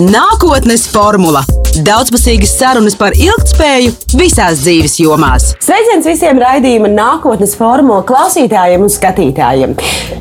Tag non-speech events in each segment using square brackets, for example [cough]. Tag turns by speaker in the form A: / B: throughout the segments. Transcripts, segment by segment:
A: Nākotnes formula - daudzpusīgas sarunas par ilgspēju visās dzīves jomās.
B: Sveiciens visiem raidījuma nākotnes formula klausītājiem un skatītājiem.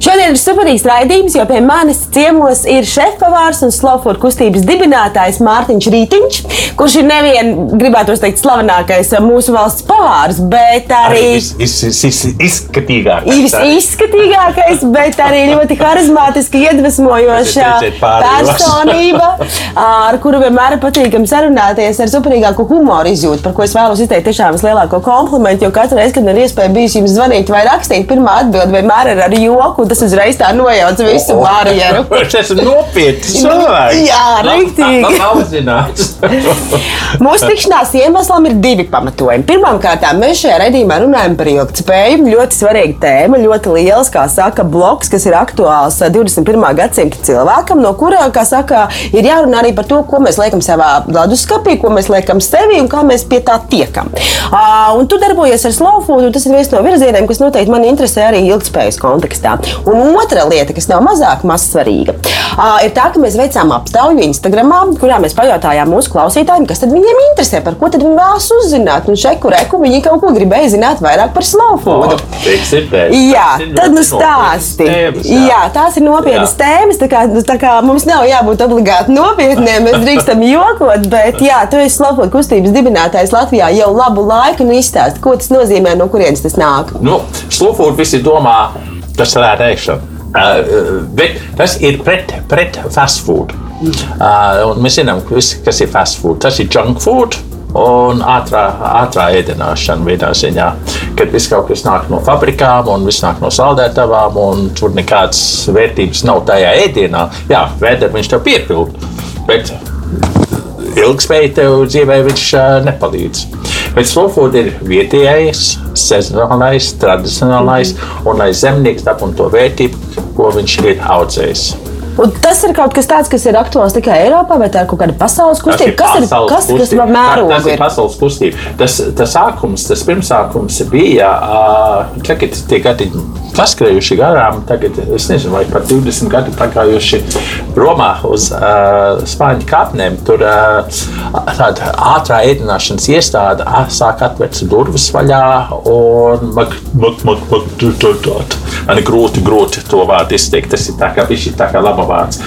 B: Šodien ir superīgs raidījums, jo pie manis ciemos ir šefpavārs un slowfood kustības dibinātājs Mārtiņš Rītiņš, kurš ir nevien, gribētu teikt, slavenākais mūsu valsts pavārs, bet arī
C: Is, is, is, is, izskatīgākais.
B: Izskatīgākais, bet arī ļoti harizmātiski iedvesmojoša personība, [laughs] ar kuru vienmēr ir patīkami sarunāties ar superīgāku humoru izjūtu, par ko es vēlos izteikt tiešām vislielāko komplimentu. Jo katru reizi, kad man ir iespēja bijusi jums zvanīt vai rakstīt, pirmā atbilde vienmēr ir ar joku, un tas uzreiz tā nojauc visu barjeru. [laughs]
C: Tas ir nopietns cilvēks.
B: Jā,
C: zināts. [laughs]
B: Mūsu tikšanās iemeslam ir divi pamatojumi. Pirmkārt, mēs šajā redzējumā runājam par ilgspēju. Ļoti svarīga tēma, ļoti liels, kā saka, bloks, kas ir aktuāls 21. gadsimta cilvēkam, no kura, kā saka, ir jārunā arī par to, ko mēs liekam savā leduskapī, ko mēs liekam sevi un kā mēs pie tā tiekam. Uh, un tu darbojies ar slow food, un tas ir viens no virzieniem, kas noteikti man interesē arī ilgspējas kontekstā. Un otra lieta, kas nav mazāk maz svarīga, uh, ir tā, ka mēs veicām aptauju Instagram, kurā mēs pajautājām mūsu klausītājiem, kas tad viņiem interesē, par ko viņi vēlas uzzināt. Un šeku reku viņi kaut ko gribēja zināt vairāk par slow food. Jā, tad nu stāsti. Jā, tās ir nopietnas tēmas. Tā kā, tā kā mums nav jābūt obligāti nopietniem, mēs drīkstam jokot, bet jā, tu esi food kustības dibinātājs Latvijā jau labu laiku un izstāsti, ko tas nozīmē, no kurienes tas nāk.
C: Nu, Slūfūri visi domā, tas ir ēšana. Uh, bet tas ir pret, pret fast food. Uh, mēs zinām, kas ir fast food, tas ir junk food. Un ātrā, ātrā ēdināšana vienā ziņā, kad viss kaut kas nāk no fabrikām, un viss nāk no saldētavām, un tur nekādas vērtības nav tajā ēdienā. Jā, vēders viņš tev piepilda, bet ilgspēja tev dzīvē viņš nepalīdz. Bet slowfood ir vietējais, sezonālais, tradicionālais, un lai zemnieks dabūtu to vērtību, ko viņš ir audzējis.
B: Un tas ir kaut kas tāds, kas ir aktuāls tikai Eiropā, vai tā ir kaut kāda pasaules kustība? Kas ir kas, kas
C: kustība. Tā-
B: mēroga
C: Tas ir pasaules kustība. Tas, tas sākums, tas pirmsākums bija, uh, tagad tie gadi paskrējuši garām, tagad es nezinu, vai pat 20 gadi pagājuši Romā uz uh, Spāņu kāpnēm. Tur uh, tāda ātrā ēdināšanas iestāde uh, sāk atvērt durvis vaļā un mak, mak, mak, mak. Man ir grūti, grūti to vārdu izteikt. Tas ir tā kā, tā kā laba vārds.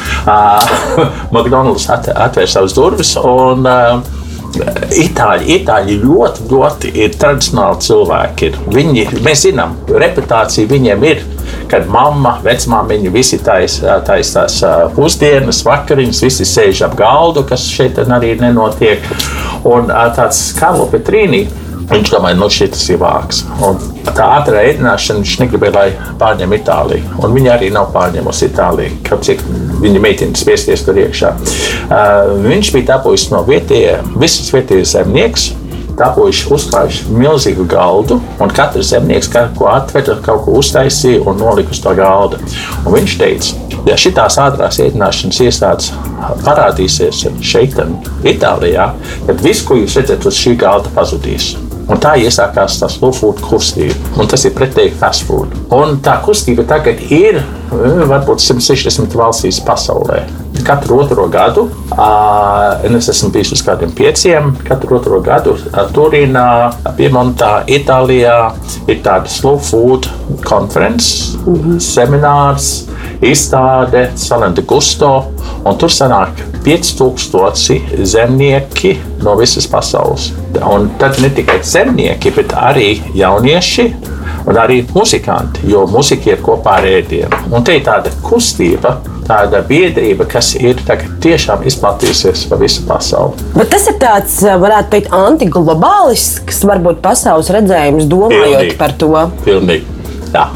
C: [laughs] McDonald's at, atvēr savas durvis un uh, Itāļi, Itāļi ļoti, ļoti ir tradicionāli cilvēki. Ir. Viņi, mēs zinām, reputācija viņiem ir. Kad mamma, vecmāmiņa, visi taisa tais tās pusdienas, vakariņas, visi sēž ap galdu, kas šeit arī nenotiek. Un tāds Karlo Petrīni. Viņš domāja, nu šis ir vāks. Un tā ātrā ēdināšana viņš negribēja, lai pārņem Itāliju. Un viņa arī nav pārņēmusi Itāliju. Kaut cik viņa meitene spiesties tur iekšā. Uh, viņš bija dabūjis no vietējiem, visas vietējais zemnieks. Dabūjuši uzklājuši milzīgu galdu, un katrs zemnieks kaut ko atveda, kaut ko uztaisīja un nolika uz to galda. Un viņš teica, ja šīs ātrās ēdināšanas iestādes parādīsies šeit, Itālijā, tad viss, ko jūs redzat uz šī galda, pazudīs. Un tā iesākās tā slow food kustība. Un tas ir pretēji fast food. Un tā kustība tagad ir eh, varbūt 160 valstīs pasaulē. Katru otro gadu, un es esmu bijis uz kādiem pieciem, katru otro gadu Turīnā, Piemontā, Itālijā ir tāda slow food konferences, seminārs izstāde Salenta Gusto, un tur sanāk 5000 zemnieki no visas pasaules. Un tad ne tikai zemnieki, bet arī jaunieši. Un arī muzikanti, jo muzika ir kopā ar ēdienu. Un te ir tāda kustība, tāda biedrība, kas ir tiešām izplatījusies pa visu pasauli.
B: Bet tas ir tāds, varētu teikt, antiglobālisks, varbūt pasaules redzējums, domājot
C: Pilnīgi.
B: par to.
C: Pilnīgi. Jā.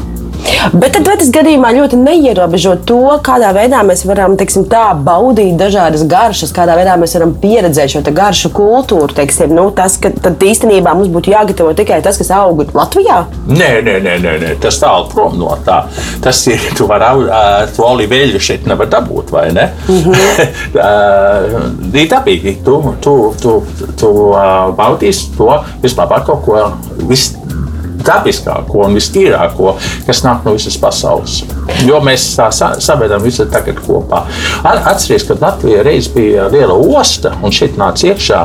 B: Bet tad vai tas gadījumā ļoti neierobežo to, kādā veidā mēs varam teiksim, tā, baudīt dažādas garšas, kādā veidā mēs varam pieredzēt šo garšu kultūru. Teiksim, nu, tas, ka tad īstenībā mums būtu jāgatavo tikai tas, kas aug Latvijā.
C: Nē, nē, nē, nē, nē. tas tālu prom no tā. Tas ir, tu vari to oliveļu šeit nevar dabūt, vai ne? Mhm. [laughs] Ir dabīgi, tu, tu, tu, tu baudīsi to kaut ko. Vis, visdabiskāko un vistīrāko, kas nāk no visas pasaules. Jo mēs tā savedam visu tagad kopā. Atcerieties, ka Latvija reiz bija liela osta, un šeit nāca iekšā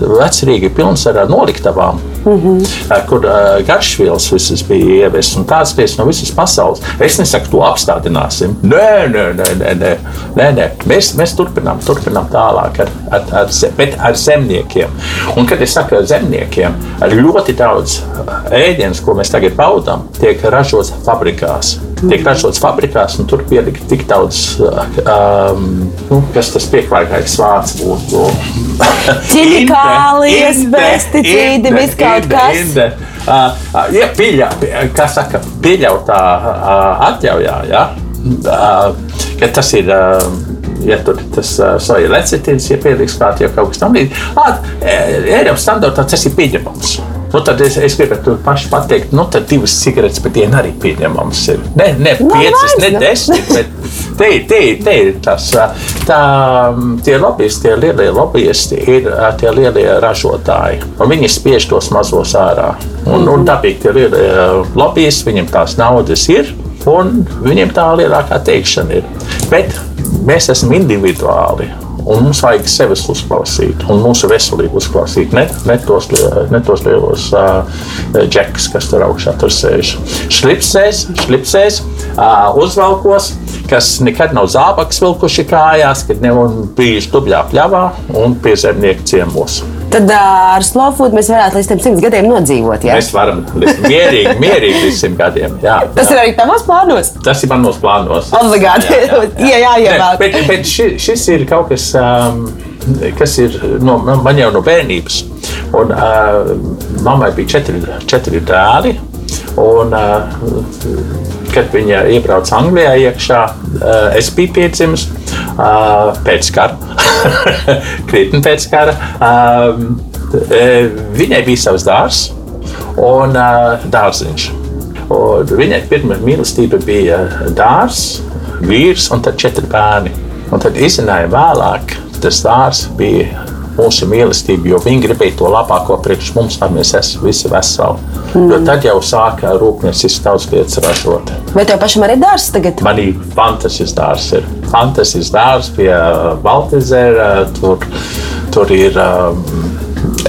C: vecrīgi pilns ar noliktavām. Mm -hmm. Kur uh, garšvielas visas bija ievestas un tādas lietas no visas pasaules. Es nesaku, to apstādināsim. Nē, nē, nē, nē, nē. nē, nē. Mēs, mēs turpinām, turpinām tālāk ar, ar, ar, ar zemniekiem. Un, kad es saku zemniekiem, ar ļoti daudz ēdienas, ko mēs tagad baudām, tiek ražots fabrikās. Tiek ražots fabrikās, un tur pielikt tik daudz, um, nu, kas tas pieklājīgais vārds būtu. [laughs]
B: Ķimikālijas, pesticīdi, viss kaut kas. Inde.
C: Uh, ja pieļa, kas saka, pieļautā uh, atļaujā, ja, uh, ka tas ir. Uh, ja tur tas uh, soja lecitīns, ja pieliks klāt jau kaut kas tamlīdzīgs. Eiropas standartā tas ir pieņemams. Nu, tad es, es gribētu paši pateikt, nu, tad divas cigaretes par dienu arī pieņemams ir. Ne, ne nu, piecas, ne desmit, bet te, te, te ir tas, tā, tie lobbyisti, tie lielie lobbyisti ir tie lielie ražotāji. Un viņi spiež tos mazos ārā. Un, un dabīgi tie lielie lobbyisti, viņiem tās naudas ir. Un viņiem tā lielākā teikšana ir. Bet mēs esam individuāli. Un mums vajag sevi uzklausīt, un mūsu veselību uzklausīt. Ne, ne, tos, ne tos lielos uh, džekus, kas tur augšā tur sēž. Šlipsēs, šlipsēs uh, uzvalkos, kas nekad nav zābaks vilkuši kājās, kad nav bijuši dubļā pļavā un pie zemnieku ciemos.
B: Tad ar slow food mēs varētu līdz 100 gadiem nodzīvot. Ja?
C: Mēs varam mierīgi, [laughs] mierīgi līdz 100 gadiem. Jā, jā.
B: Tas ir arī tavos plānos.
C: Tas ir manos plānos.
B: Obligāti. Jā, jā, [laughs] jā, jā, jā
C: bet, bet šis, šis ir kaut kas. Um, kas ir no, man jau no bērnības. Un, uh, mammai bija četri, četri dēli. Un, kad viņa iebrauca Anglijā iekšā, es biju piedzimis pēc kara, [laughs] krietni pēc kara. Viņai bija savs dārzs un dārziņš. Un viņai pirmā mīlestība bija dārzs, vīrs un četri bērni. Un tad izzināja vēlāk, tas dārzs bija mūsu mīlestību, jo viņi gribēja to labāko priekš mums, lai mēs esam visi veseli. Mm. Jo tad jau sāka rūpnieciski daudz lietas ražot.
B: Vai tev pašam arī dārsts tagad?
C: Man ir fantastisks dārsts. Ir fantastisks dārsts pie Baltezera. Tur, tur ir.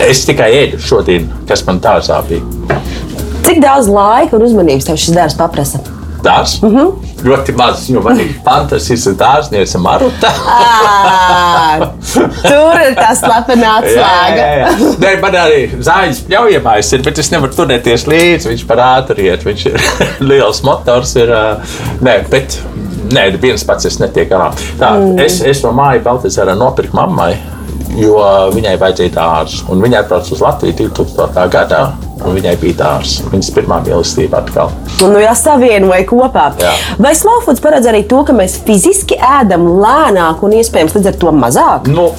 C: Es tikai ēdu šodien, kas man dārzā bija.
B: Cik daudz laika un uzmanības tev šis dārsts paprasa?
C: Dārzs? Mm -hmm ļoti maz, man ir fantastisks dārzniece Maruta. [laughs]
B: tur ir tas slepenā atslēga.
C: Nē, man arī zāģis pļaujamais ir, bet es nevaru turēties līdzi. Viņš par ātri iet, viņš ir [laughs] liels motors. Ir, nē, bet nē, viens pats es netieku galā. Tā, mm. es, es no māju Baltazarā nopirku mammai jo viņai vajadzēja dārzu. Viņai atbrauca uz Latviju 2000. gadā. Viņai bija dārsts. Viņas pirmā mīlestība atkal.
B: Un, nu, jāsavienoja kopā. Jā. Vai slowfoods paredz arī to, ka mēs fiziski ēdam lēnāk un iespējams līdz ar to mazāk?
C: Nu,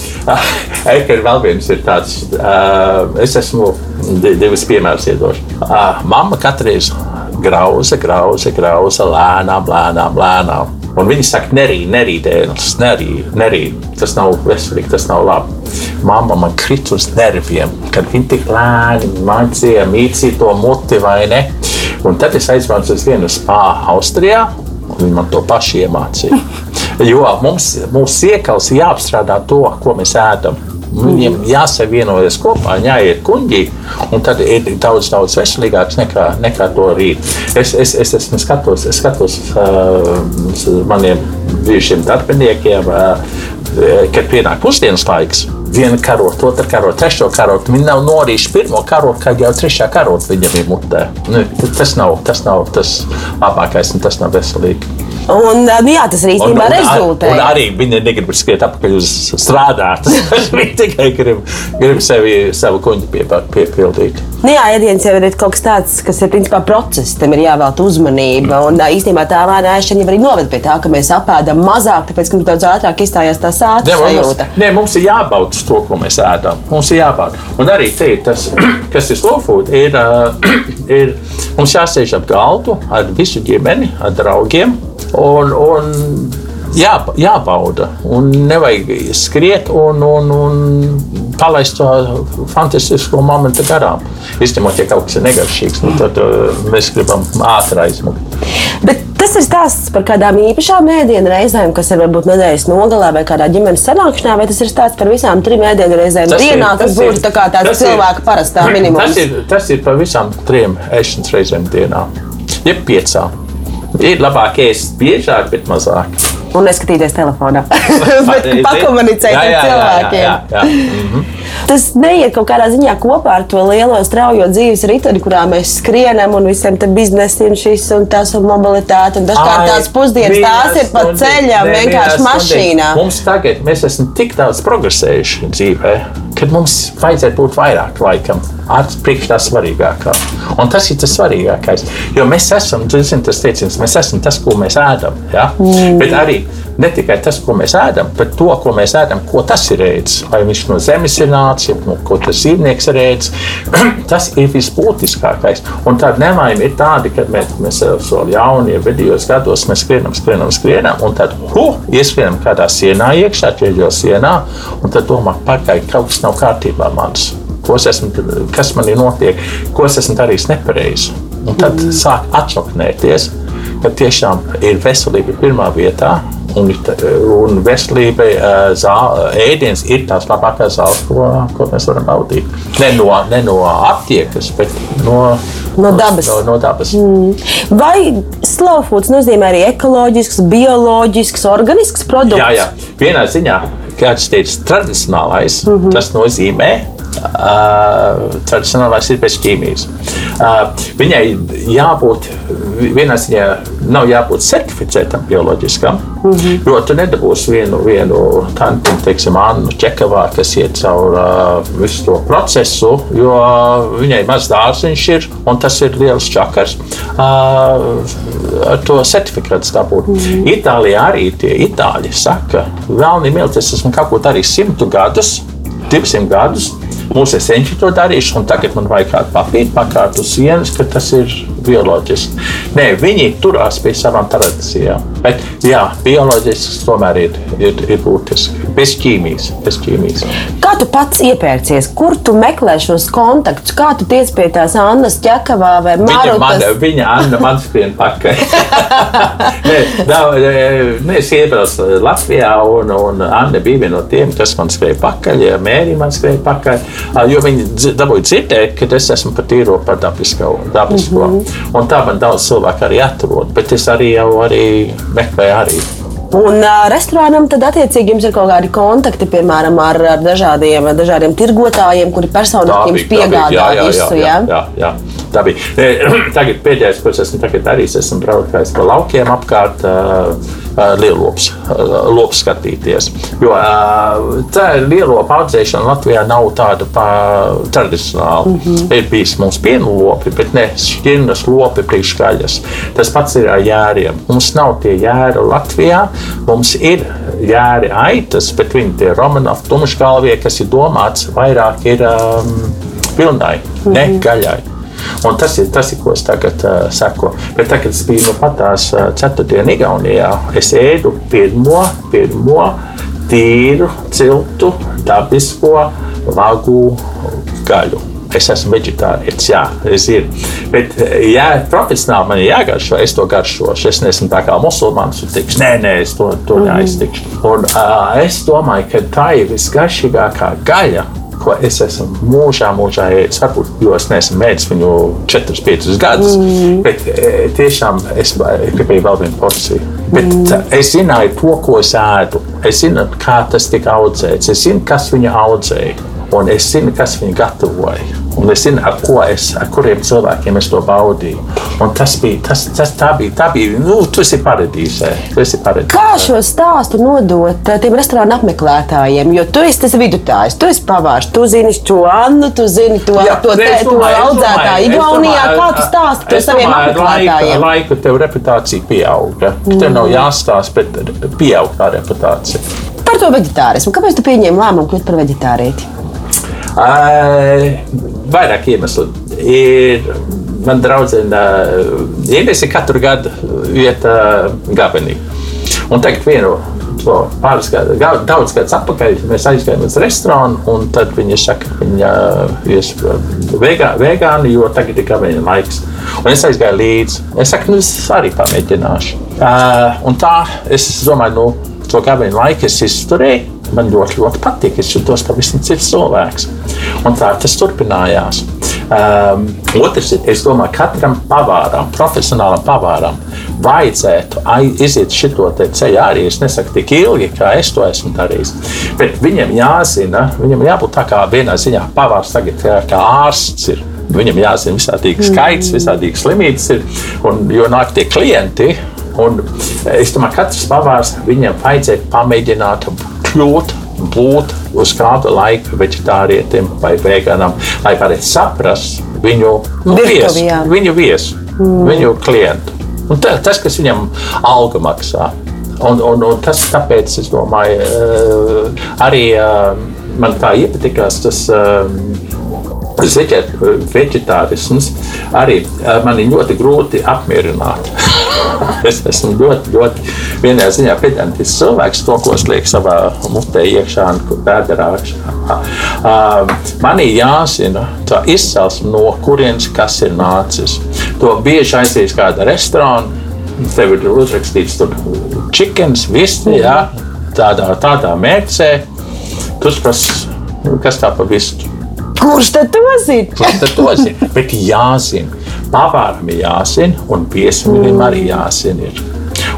C: [laughs] ir vēl viens ir tāds, uh, es esmu divas piemērus iedošu. Uh, mamma katru reizi grauza, grauza, grauza, lēnām, lēnām, lēnām. Un viņi saka, nerī, nerīdienas, nerī, nerī. Tas nav veselīgi, tas nav labi. Māma man krīt uz nerviem, kad viņi tik lēni mācīja, mīcīja to muti vai ne. Un tad es aizbraucu uz vienu spāru Austrijā, un viņi man to pašu iemācīja. Jo mums, mums iekals jāapstrādā to, ko mēs ēdam. Viņiem jāsavienojas kopā, jāiet kuģī, un tad ir daudz, daudz veselīgāks nekā, nekā to rīt. Es, es, es, es skatos, es skatos uh, maniem bijušiem darbiniekiem, uh, kad pienāk pusdienas laiks. Viena karota, otra karota, trešo karotu. Viņi nav norījuši pirmo karotu, kad jau trešā karota viņam ir mutē. Nu, tas nav tas, nav tas labākais un tas nav veselīgi.
B: Un, nu, jā, tas arī īstenībā rezultē.
C: Un arī viņi negrib skriet atpakaļ uz strādāt. [laughs] viņi tikai grib, grib sevi, savu kuģi pie, piepildīt.
B: Nu, jā, ēdienas jau ir kaut kas tāds, kas ir principā process, tam ir jāvēlta uzmanība. Un īstenībā tā lēna ēšana jau arī noved pie tā, ka mēs apēdam mazāk, tāpēc, ka mums daudz ātrāk izstājās tā sāta sajūta.
C: Nē, mums ir jābauda to, ko mēs ēdam. Mums ir jābauda. Un arī te ir tas, [clears throat] kas ir slow food, ir, [clears throat] ir mums jāsēž ap galdu ar visu ģimeni, ar draugiem. Un, un jā, jābauda. Un nevajag skriet un, un, un palaist to fantastisko momentu garām. Izņemot, ja kaut kas ir negaršīgs, nu, tad uh, mēs gribam ātri aizmukt.
B: Bet tas ir stāsts par kādām īpašām ēdienu reizēm, kas ir varbūt nedēļas nogalē vai kādā ģimenes sanākšanā, vai tas ir stāsts par visām trim ēdienu reizēm
C: Tas ir-
B: dienā, kas
C: ir-
B: būtu tā kā tāds
C: tas ir-
B: cilvēka parastā minimums. [clears throat]
C: Tas ir, tas ir par visām trim ēšanas reizēm dienā. Jeb piecām. Ir labāk ēst biežāk, bet mazāk.
B: Un neskatīties telefonā. [laughs] Pakomunicēt ar
C: jā,
B: cilvēkiem.
C: Jā, jā, jā. Mhm.
B: Tas neiet kaut kādā ziņā kopā ar to lielo straujo dzīves riteni, kurā mēs skrienam un visiem tam biznesiem šis un tas un mobilitāte. Un dažkārt tās pusdienas tās ir pa ceļam,
C: ne,
B: vienkārši mašīnā.
C: Mums tagad mēs esam tik daudz progresējuši dzīvē, ka mums vajadzētu būt vairāk laikam. Priekš tā svarīgākā. Un tas ir tas svarīgākais. Jo mēs esam, zin, tas teiciens, mēs esam tas, ko mēs ēdam. Ja? Mm. Bet arī ne tikai tas, ko mēs ēdam, bet to, ko mēs ēdam, ko tas ir ēdis. Vai viņš no zemes ir nācis, no ko tas dzīvnieks ir ēdis. [clears throat] tas ir visbūtiskākais. Un tāda nelaime ir tāda, ka mēs, mēs vēl jauni, ja vidējos gados mēs skrienam, skrienam, skrienam, un tad huh, ieskrienam kādā sienā iekšā, ķieģeļa sienā, un tad domā, pagaidi, kaut kas nav kārtībā manis. Ko es esmu, kas man ir notiek, ko es esmu darījis nepareizi. Un tad mm. sāk atšoknēties, ka tiešām ir veselība pirmā vietā. Un, un veselība, ē, zā- ēdiens ir tās labākās zāles, ko, ko mēs varam baudīt. Ne no, ne no aptiekas, bet no,
B: No dabas.
C: No, no dabas.
B: Vai slow foods nozīmē arī ekoloģisks, bioloģisks, organisks produkts?
C: Jā, jā. Vienā ziņā, kā tas teica, tradicionālais, mm -hmm. tas nozīmē. Uh, tradicionālais ir bez ķīmijas. Uh, viņai jābūt, vienā ziņā, nav jābūt certificētam bioloģiskam, mm -hmm. jo tu nedabūsi vienu, vienu tādu, teiksim, Annu Čekavā, kas iet cauri uh, visu to procesu, jo viņai maz dārziņš ir, un tas ir liels čakars. Uh, ar to certifikātu dabūt. Mm. Itālijā arī tie itāļi saka, vēlni milts, es esmu kaut ko darījis simtu gadus, 200 gadus. Mūsu esenči to darījuši, un tagad man vajag kādu papīru pakārt uz sienas, ka tas ir bioloģiski. Nē, viņi turās pie savām tradīcijām. Bet, jā, bioloģisks tomēr ir, ir, ir būtiski. Bez ķīmijas. Bez ķīmijas.
B: Kā tu pats iepērcies? Kur tu meklē šos kontaktus? Kā tu tiec pie tās Annas ķekavā vai
C: Viņa, man, viņa Anna man skrien pakaļ. [laughs] Nē, nav, nē, nē, es iebraucu Latvijā, un, un Anna bija viena no tiem, kas man skrēja pakaļ. Ja Mērija man skrēja pakaļ, jo viņi dabūja dzirdēt, ka es esmu par tīro, par dabisko. dabisko. Mm -hmm. Un tā man daudz cilvēku arī atrod, bet es arī jau arī meklēju arī.
B: Un uh, restorānam tad attiecīgi jums ir kaut kādi kontakti, piemēram, ar, ar dažādiem, dažādiem tirgotājiem, kuri personiski jums piegādā visu.
C: jā,
B: ja?
C: jā, jā. Tā bija. [clears throat] Tagad pēdējais, ko es esmu darījis, esmu braukājis pa laukiem apkārt. Lielops, lops skatīties. Jo tā lielopa audzēšana Latvijā nav tāda tradicionāla. Mm -hmm. Ir bijis mums pienu lopi, bet ne šķirnes lopi priekškaļas. Tas pats ir ar jēriem. Mums nav tie jēri Latvijā. Mums ir jēri aitas, bet viņi tie Romanovs, tumšgalvie, kas ir domāts vairāk ir um, pilnai, ne gaļai. Un tas ir tas, ko es tagad uh, saku. Bet tagad, es biju nu pat tās uh, ceturtdienā Igaunijā, es ēdu pirmo, pirmo tīru, ciltu, dabisko lagu gaļu. Es esmu vegetārietis, jā, es zinu. Bet, ja profesionāli man ir jāgaršo, es to garšošu. Es neesmu tā kā musulmanis, kurš teiks, nē, nē, es to, to neaiztikšu. Un uh, es domāju, ka tā ir visgaršīgākā gaļa, ko es esmu mūžā, mūžā ēdis. Varbūt, jo es neesmu mēģinājis viņu 4, 5 gadus, mm. bet e, tiešām es gribēju vēl vienu porciju. Bet mm. es zināju to, ko es ēdu. Es zinu, kā tas tika audzēts. Es zinu, kas viņu audzēja. Un es zinu, kas viņu gatavoja. Un es zinu, ar, es, ar kuriem cilvēkiem es to baudīju. Un tas bija, tas, tas, tā bija, tā bija, nu, tu esi paradīzē. Tu esi paradīzē.
B: Kā šo stāstu nodot eh, tiem restorānu apmeklētājiem? Jo tu esi tas vidutājs, tu esi pavārs, tu zini šo Annu, tu zini to,
C: Jā,
B: to, te, to
C: domāju, es
B: audzētāju Igaunijā. Kā tu stāsti to saviem
C: domāju, ar
B: apmeklētājiem?
C: Laiku, laiku tev reputācija pieauga. Mm. Tev nav jāstāsta, bet pieaug tā reputācija.
B: Par to vegetārismu. Kāpēc tu pieņēmi lēmumu kļūt par vegetārieti?
C: Vairāk iemeslu. Ir, man draudzene Ienes ir katru gadu vieta gabenī. Un tagad vienu to pāris gadu, ga- daudz gadus atpakaļ mēs aizgājām uz restorānu, un tad viņi saka, ka viņa ir vegā, vegāni, jo tagad ir gabeļa laiks. Un es aizgāju līdzi. Es saku, nu, es arī pamēģināšu. Uh, un tā, es domāju, nu, to gabeļa laiku es izturēju. Man ļoti, ļoti patīk. Es jutos pavisam cits cilvēks. Un tā tas turpinājās. Um, otrs es domāju, katram pavāram, profesionālam pavāram, vajadzētu iziet šo ceļu arī. Es nesaku tik ilgi, kā es to esmu darījis. Bet viņam jāzina, viņam jābūt tā kā vienā ziņā pavārs tagad kā, ārsts. Ir. Viņam jāzina visādīgs skaits, visādīgas slimības ir. Un, jo nāk tie klienti, Un es domāju, ka katrs pavārs viņam vajadzēja pamēģināt kļūt, būt uz kādu laiku vegetārietim vai veganam, lai varētu saprast viņu nu, viesu, viņu, viesu, mm. viņu klientu. Un ta, tas, kas viņam alga maksā. Un, un, un tas, tāpēc es domāju, eh, arī eh, man tā iepatikās tas. Eh, vegetārisms arī eh, man ir ļoti grūti apmierināt. [laughs] es esmu ļoti, ļoti vienā ziņā pedantisks cilvēks, to, ko es lieku savā mutē iekšā un bērnā iekšā. Uh, man ir jāzina tā izcelsme, no kurienes kas ir nācis. To bieži aizies kāda restorāna. Tev ir uzrakstīts, tur čikens, visti, jā, tādā, tādā mērcē. Tu prasi, kas tā pa vistu?
B: Kurš tad to zina?
C: Kurš tad to zina? Bet jāzina. Pavāram ir jāzina, un viesmīlim arī jāzina. Ir.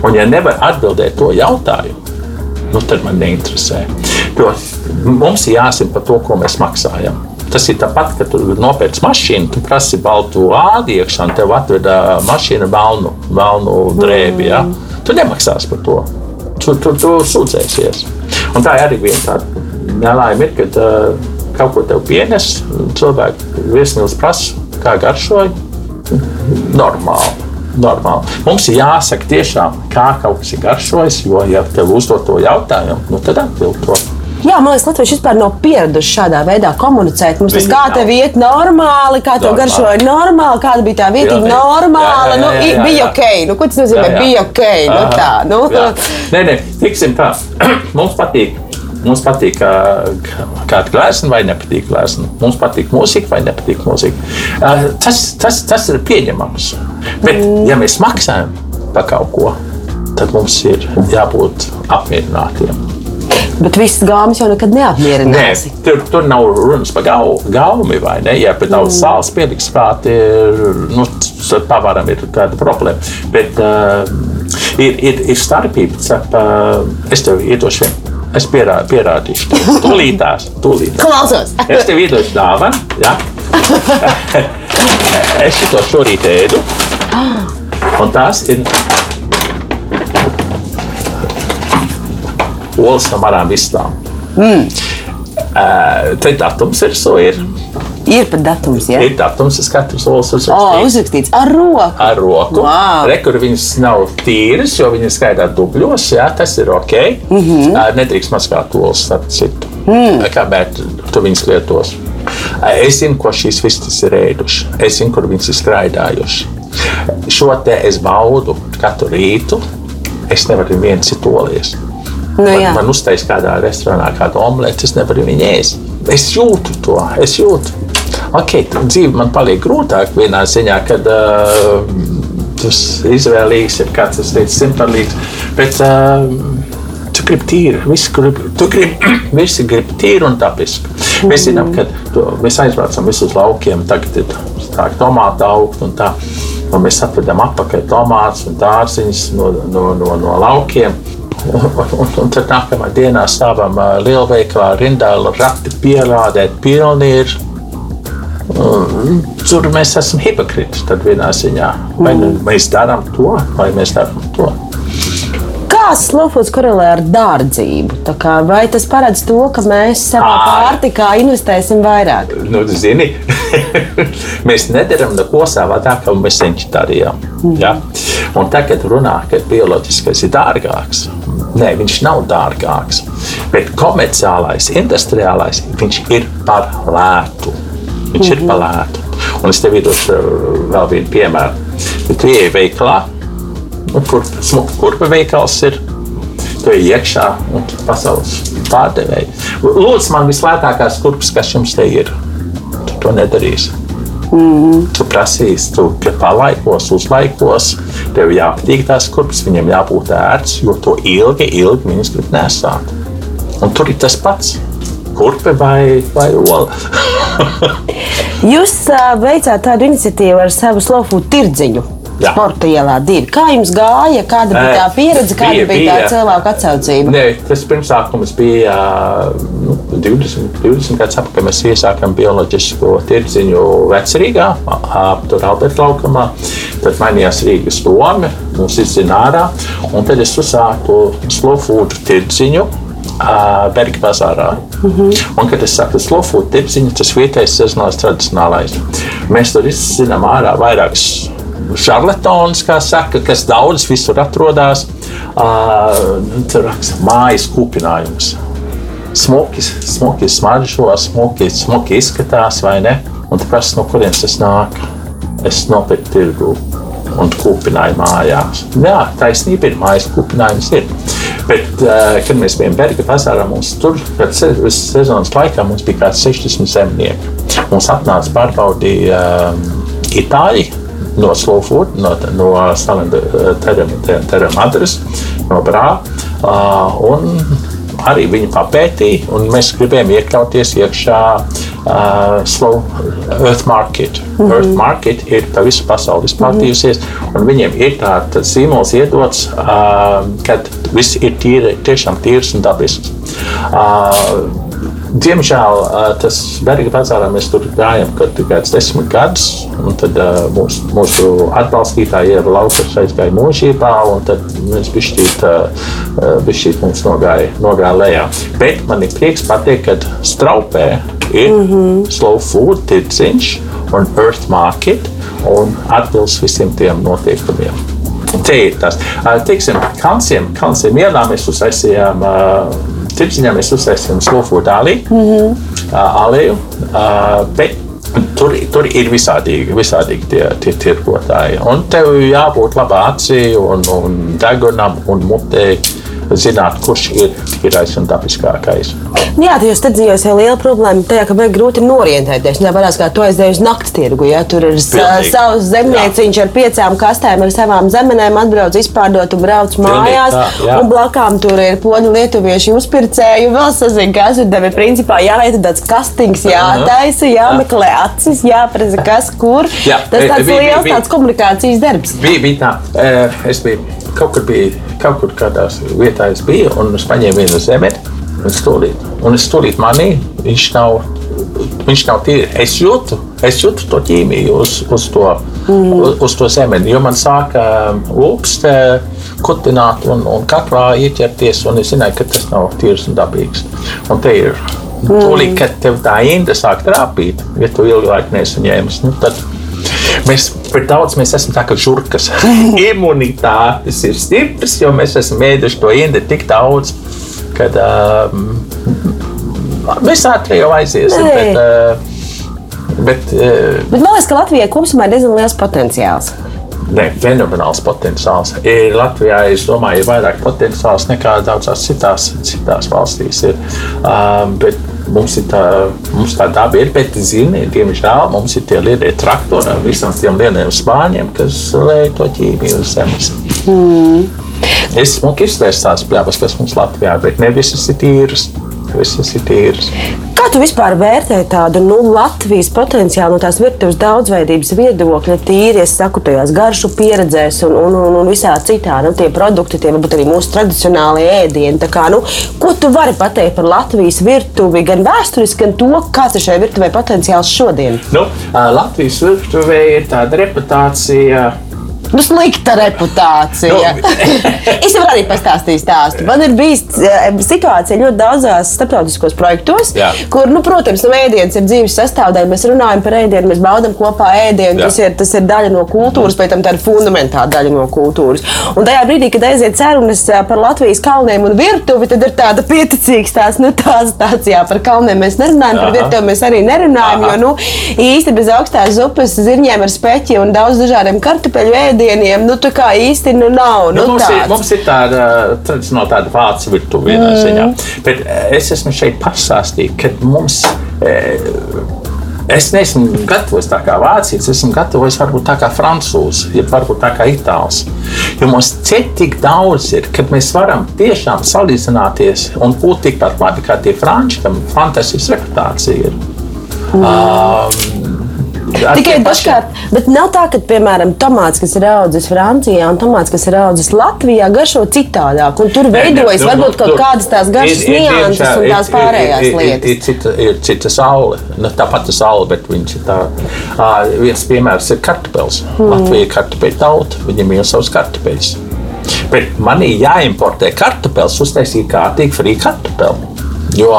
C: Un, ja nevar atbildēt to jautājumu, nu, tad man neinteresē. Jo mums ir jāzina par to, ko mēs maksājam. Tas ir tāpat, ka tu nopērci mašīnu, tu prasi baltu ādu iekšā, un tev atved ā, mašīna melnu, melnu drēbi. Ja? Tu nemaksās par to. Tu, tu, tu sūdzēsies. Un tā ir arī viena tāda nelaime, kad uh, kaut ko tev pienes, cilvēki viesmīlis prasa, kā garšoja. Normāli. Normāli. Mums ir jāsaka tiešām, kā kaut kas ir garšojis, jo, ja tev uzdod to jautājumu, nu, tad atbild to.
B: Jā, man liekas, Latvijas vispār nav pieraduši šādā veidā komunicēt. Mums tas kā tev iet normāli, kā tev garšoja normāli, kāda bija tā vieta, normāla. Nu, bija ok. Nu, ko tas nozīmē? Bija ok. Nu, tā, nu.
C: Nē, nē, tiksim tā. [clears throat] Mums patīk. Mums patīk, kā- kāda glezna vai nepatīk glezna. Mums patīk mūzika vai nepatīk mūzika. Uh, Tas, tas, tas ir pieņemams. Bet, ja mēs maksājam par kaut ko, tad mums ir jābūt apmierinātiem.
B: Bet viss gāmas jau nekad
C: Nē,
B: neapmierinās.
C: tur, tur nav runas par gau, gaumi, vai ne? Ja pēc daudz sāls pieliks klāt, ir, nu, pavaram ir tāda problēma. Bet uh, ir, ir, ir starpība starp, uh, es tev iedošu vienu. Es pierā, pierādīšu, tūlītās, tūlītās.
B: Klausos!
C: Es tev iedošu dāvanu, ja? [laughs] es to šorīt ēdu. Un tās ir olas no marām vistām. Mm. Uh, te datums ir so ir.
B: Ir pat datums, ja?
C: Ir datums, es katrs olas
B: O,
C: uzrakstīju.
B: uzrakstīts ar roku.
C: Ar roku.
B: Wow.
C: Rekur viņas nav tīras, jo viņas skaidā dubļos. Jā, tas ir ok. Mm. -hmm. Nedrīkst mazgāt olas, starp citu. Mm. Kamēr tu viņas lietos. Es zinu, ko šīs vistas ir ēdušas. Es zinu, kur viņas ir skraidājušas. Šo te es baudu katru rītu. Es nevaru viens citu olies.
B: Nu,
C: Man, man uztaisīja kādā restorānā kādu omleti, es nevaru viņu ēst. Es jūtu to, es jūtu. Ok, tā dzīve man paliek grūtāk vienā ziņā, kad uh, tas izvēlīgs ir kāds, tas teica, simtparlīgs. Bet uh, tu gribi tīri, visi grib, tu gribi, [clears throat] visi grib tīri un dabiski. Mēs zinām, ka to, mēs aizbraucam visus uz laukiem, tagad ir tā tomāta augt un tā. Un mēs atvedam atpakaļ tomātus un dārziņus no, no, no, no laukiem. Un, un, un tad nākamā dienā stāvam lielveikalā rindā, rati pierādēt. Un Tur mēs esam hipokriti. Tad vienā ziņā vai nu mēs darām to, vai mēs darām to.
B: Kā slofūds korelē ar dārdzību? Kā, vai tas paredz to, ka mēs savā pārtikā investēsim vairāk?
C: Nu, zini, [laughs] mēs nedarām neko savādāk, kā mēs senči darījām. Ja? Un tagad runā, ka bioloģiskais ir dārgāks. Nē, viņš nav dārgāks. Bet komerciālais, industriālais, viņš ir par lētu. Viņš ir par lētu. Un es tev iedošu uh, vēl vienu piemēru. Tu ieej veikalā, nu, kur smuka kurpa veikals ir. tu ej iekšā un pasaules pārdevēji. Lūdzu, man vislētākās kurpes, kas jums te ir. Tu to nedarīsi. Mm. Tu prasīsi, tu palaikos, uzlaikos, tev jāpatīk tās kurpes, viņam jābūt ērts, jo to ilgi, ilgi viņas grib nesāt. Un tur ir tas pats. Kurpe vai, vai ola? [laughs]
B: Jūs uh, veicāt tādu iniciatīvu ar savu slow food tirdziņu.
C: Jā.
B: Sporta ielā divi. Kā jums gāja? Kāda bija tā pieredze, kāda
C: bija-
B: bija, tā cilvēku atsaucība?
C: Nē, tas pirmsākums bija nu, 20, 20 gadus atpakaļ. Mēs iesākām bioloģisko tirdziņu vecerīgā, ap tur Alberta laukumā. Tad mainījās Rīgas doma, mums izzina ārā. Un tad es uzsāku slow food tirdziņu. Berga bazārā. Mm -hmm. Un, kad es saku, slow food tirdziņš, tas vietējais sezonālais tradicionālais. Mēs tur izzinām ārā vairākas šarlatons, kā saka, kas daudz visur atrodas. Uh, tur raksta mājas kūpinājums. Smuki, smuki smaržo, smuki, smuki izskatās, vai ne? Un tu prasi, no kurienes tas nāk? Es nopirku tirgu un kūpināju mājās. Jā, taisnība ir, mājas kūpinājums ir. Bet, kad mēs bijām Berga bazārā, mums tur, visas sezonas laikā, mums bija kāds 60 zemnieki. Mums atnāca pārbaudīja um, itāļi no Slow Food, no, no Salenda Terra Madras, no Brā. Uh, un arī viņi papētīja, un mēs gribējām iekļauties iekšā uh, Slow Earth Market. Mm -hmm. Earth Market ir pa visu pasauli izplatījusies, mm -hmm. un viņiem ir tāds zīmols iedots, uh, kad viss ir tīri, tiešām tīrs un dabisks. Uh, Diemžēl tas Berga bazārā mēs tur gājām kādus desmit gadus, un tad ā, mūsu, atbalstītāji Ieva Laukars aizgāja mūžībā, un tad mēs bišķīt, bišķīt mums nogāja, nogāja lejā. Bet man ir prieks pateikt, ka Straupē ir mm -hmm. slow food tirdziņš un earth market un atbilst visiem tiem noteikumiem. Te ir tas. Teiksim, Kalnsiem, Kalnsiem ielā mēs uztaisījām ā, tirdziņā mēs uztaisījām slofu dāli, mm -hmm. aleju, ā, bet tur, tur ir visādīgi, visādīgi tie, tie tirgotāji. Un tev jābūt labā acī un, un degunam un mutē zināt, kurš ir tīrais un dabiskākais.
B: Nu Jā, tajos tirdzījos jau liela problēma tajā, ka vajag grūti norientēties. Jā, varās, kā tu aizdeji uz naktas tirgu. Ja? Tur ir
C: Pilnīgi.
B: savs zemnieciņš ar piecām kastēm, ar savām zemenēm, atbrauc izpārdot un brauc mājās.
C: tā, jā.
B: un blakām tur ir poļu lietuviešu uzpircēji. un Vēl sazina, kas ir tev ir principā jāveic tāds kastings, jātaisa, jāmeklē acis, jāprasa, kas kur.
C: Jā,
B: Tas
C: e,
B: tāds
C: bija-
B: liels
C: bija-
B: tāds komunikācijas darbs.
C: Bija, bija tā, eh, es biju kaut kur, biju, kaut kur kādās vietās, es biju un es paņēmu vienu zemi. Un stūlīt, un es stūlīt manī, viņš nav, viņš nav tīri. Es jūtu, es jūtu to ķīmiju uz, uz, to, mm. uz, uz to zemeni, jo man sāka lūpst, kutināt un, un kaklā ieķerties, un es zināju, ka tas nav tīrs un dabīgs. Un te ir. Tūlīt, kad tev tā inde sāk trāpīt, ja tu ilgi laiku neesi ņēmis, nu, tad Mēs par daudz mēs esam tā kā žurkas. [laughs] Imunitātes ir stipras, jo mēs esam ēduši to indi tik daudz, ka um, mēs ātri jau aiziesim. Bet, uh, bet uh,
B: Bet man liekas, ka Latvijai kopumā ir diezgan liels potenciāls.
C: ne, fenomenāls potenciāls. Ir Latvijā, es domāju, ir vairāk potenciāls nekā daudzās citās, citās valstīs. Ir. Um, bet Mums ir tā, mums tā daba, ir, bet, zini, diemžēl mums ir tie lielie traktori ar visiem tiem lieliem spāņiem, kas lēj to ķīmiju uz zemes. Es smuki izvērstu tās pļavas, kas mums Latvijā, bet ne visas ir tīras. Visas ir tīras.
B: Kā tu vispār vērtē tādu nu, Latvijas potenciālu no tās virtuves daudzveidības viedokļa, tīri es saku, tajās garšu pieredzēs un, un, un, un visā citā, nu, tie produkti, tie varbūt arī mūsu tradicionālie ēdieni. Kā, nu, ko tu vari pateikt par Latvijas virtuvi, gan vēsturiski, gan to, kāds ir šai virtuvei potenciāls šodien?
C: Nu, Latvijas virtuvē ir tāda reputācija.
B: Nu, slikta reputācija.
C: Nu. [laughs]
B: es jau arī pastāstīju stāstu. Man ir bijusi situācija ļoti daudzās starptautiskos projektos,
C: Jā.
B: kur, nu, protams, nu, ēdiens ir dzīves sastāvdaļa. Mēs runājam par ēdienu, mēs baudām kopā ēdienu. Tas ir, tas ir daļa no kultūras, pēc tam tā ir fundamentāla daļa no kultūras. Un tajā brīdī, kad aiziet sarunas ā, par Latvijas kalniem un virtuvi, tad ir tāda pieticīga tās, nu, tās, tāds, jā, par kalniem mēs nerunājam, par
C: Aha.
B: virtuvi mēs arī nerunājam,
C: Aha.
B: jo, nu, īsti bez augstās zupas, zirņiem ar speķi un daudz dažādiem kartupeļu ēdieniem ēdieniem, nu, tā kā īsti nu, nav.
C: Nu,
B: Nu,
C: mums, ir,
B: tāds.
C: mums ir tāda tradicionāla tāda vācu virtuve vienā mm. ziņā. Bet eh, es esmu šeit pastāstījis, ka mums. eh, Es neesmu gatavs tā kā vācietis, es esmu gatavs varbūt tā kā francūzs, ja varbūt tā kā itālis. Jo mums cik tik daudz ir, kad mēs varam tiešām salīdzināties un būt tikpat labi kā tie franči, kam fantastisks reputācija ir. Mm. Um,
B: Tikai dažkārt, bet nav tā, ka, piemēram, tomāts, kas ir audzis Francijā un tomāts, kas ir audzis Latvijā, garšo citādāk. Un tur veidojas
C: Nē, nē,
B: varbūt
C: nu,
B: kaut
C: tur-
B: kādas tās garšas
C: ir- ir,
B: nianses un
C: ir-
B: tās
C: ir-
B: pārējās
C: ir- ir-
B: lietas.
C: Ir cita, ir cita saule, nu, tā pati saule, bet viņš ir tā. Uh, viens piemērs ir kartupēlis. Mm. Latvija ir kartupeļu tauta, viņiem ir savs kartupeļs. Bet man ir jāimportē kartupeļs, uztaisīt kārtīgi frī kartupeli. Jo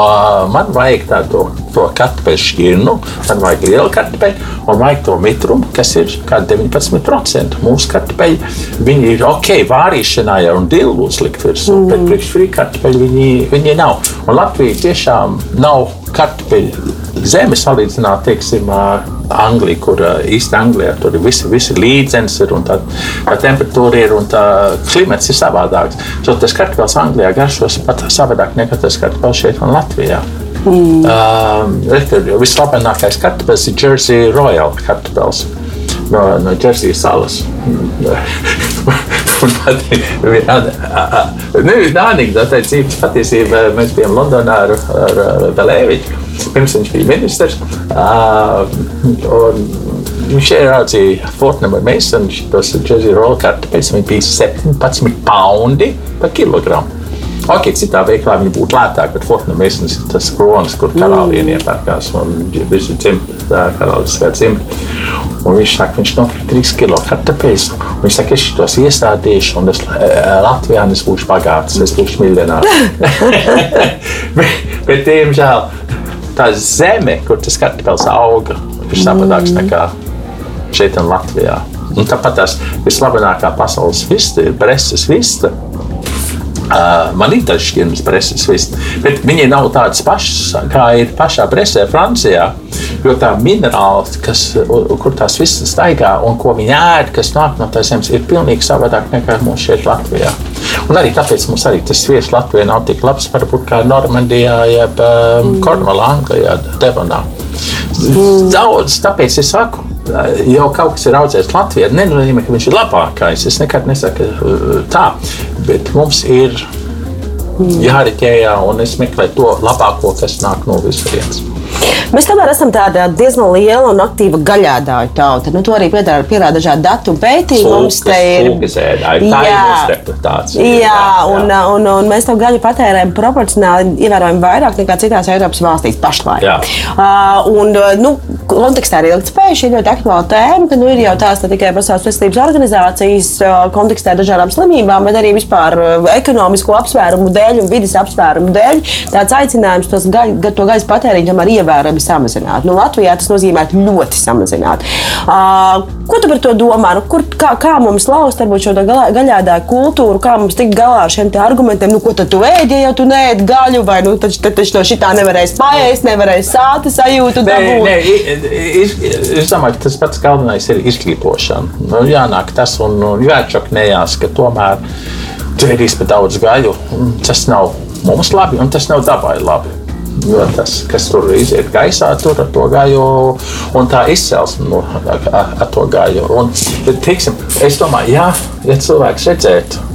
C: man vajag tādu to kartupeļu šķirnu, man vajag lielu kartupeļu un vajag to mitrumu, kas ir kā 19%. Mūsu kartupeļi viņi ir ok, vārīšanā jau un dilu uzlikt virsū, mm. bet priekš frī kartupeļi viņi, viņi nav. Un Latvija tiešām nav kartupeļu zeme salīdzināt, teiksim, Angliju, kur ā, īsti Anglijā tur ir visi, visi līdzens ir un tā, tā temperatūra ir un tā klimats ir savādāks. So, tas kartupēlis Anglijā garšos pat savādāk nekā tas kartupēlis šeit un Latvijā. Mm. Uh, Vislabākais kartupēlis ir Jersey Royal kartupēlis no, no Jersey salas. Ir viena anekdote, cīņas patiesībā mēs bijām Londonā ar, ar, ar Belēviču, pirms viņš bija ministrs. Uh, viņš ieraudzīja Fortnam ar mēs, un tos Jersey roll kartupeļus, viņi bija 17 poundi par kilogramu. Ok, citā veiklā viņi būtu lētāki, bet Fortnam mēs ir tas kronis, kur karalieni iepērkās, un visi dzimta, karaliskā dzimta. Un viņš saka, viņš nopirka 3 kg kartupeļus. Viņš saka, es tos iestādīšu, un es eh, Latvijā es būšu bagāts, es būšu miljonārs. [laughs] bet, bet, diemžēl, tā zeme, kur tas kartupeļs auga, ir savādāks nekā šeit un Latvijā. Un tāpat tās vislabākā pasaules vista ir Breses vista. Uh, man ir tāds šķirnes preses, viss, bet viņi nav tādas pašas, kā ir pašā presē Francijā. Jo tā minerāla, kas, kur tās visas staigā un ko viņi ēd, kas nāk no tās zemes, ir pilnīgi savādāk nekā mums šeit Latvijā. Un arī tāpēc mums arī tas sviests Latvijā nav tik labs, varbūt kā Normandijā, jeb um, Kornvalā, Anglijā, Devonā. Daudz, tāpēc es saku, jau kaut kas ir audzēts Latvijā. Nenozīmē, ka viņš ir labākais. Es nekad nesaku tā, bet mums ir jāriķējā un es meklēju to labāko, kas nāk no visurienes.
B: Mēs tomēr esam tāda diezgan liela un aktīva gaļādāju tauta. Nu, to arī pierāda, pierāda dažādi dati un pētījumi. Mums te ir.
C: Tā ir mūsu reputācija.
B: Jā, jā, un, un, un mēs to gaļu patērējam proporcionāli ievērojami vairāk nekā citās Eiropas valstīs pašlaik.
C: Jā.
B: Uh, un, nu, kontekstā ar ilgspēju šī ir ļoti aktuāla tēma, ka nu, ir jau tās ne tikai Pasaules veselības organizācijas kontekstā dažādām slimībām, bet arī vispār ekonomisko apsvērumu dēļ un vidas apsvērumu dēļ. Tāds aicinājums tos gaļ, ga- to gaļas patēriņu tomēr ievērojami samazināt. Nu, Latvijā tas nozīmē ļoti samazināt. Uh, ko tu par to domā? Nu, kur, kā, kā mums lauzt varbūt, šo gaļādāju kultūru, kā mums tikt galā ar šiem argumentiem, nu, ko tad tu ēdi, ja tu neēdi gaļu, vai nu, taču, tad taču no šitā nevarēs paēst, nevarēs sāta sajūtu dabūt.
C: es domāju, ka tas pats galvenais ir izglītošana. Nu, jānāk tas un nu, jāatšaknējās, ka tomēr ēdīsi par daudz gaļu. Tas nav mums labi un tas nav dabai labi. Jo tas, kas tur iziet gaisā, tur ar to gaļu, un tā izcelsme no, ar, ar, to gaļu. Un, teiksim, es domāju, jā, ja cilvēks redzētu,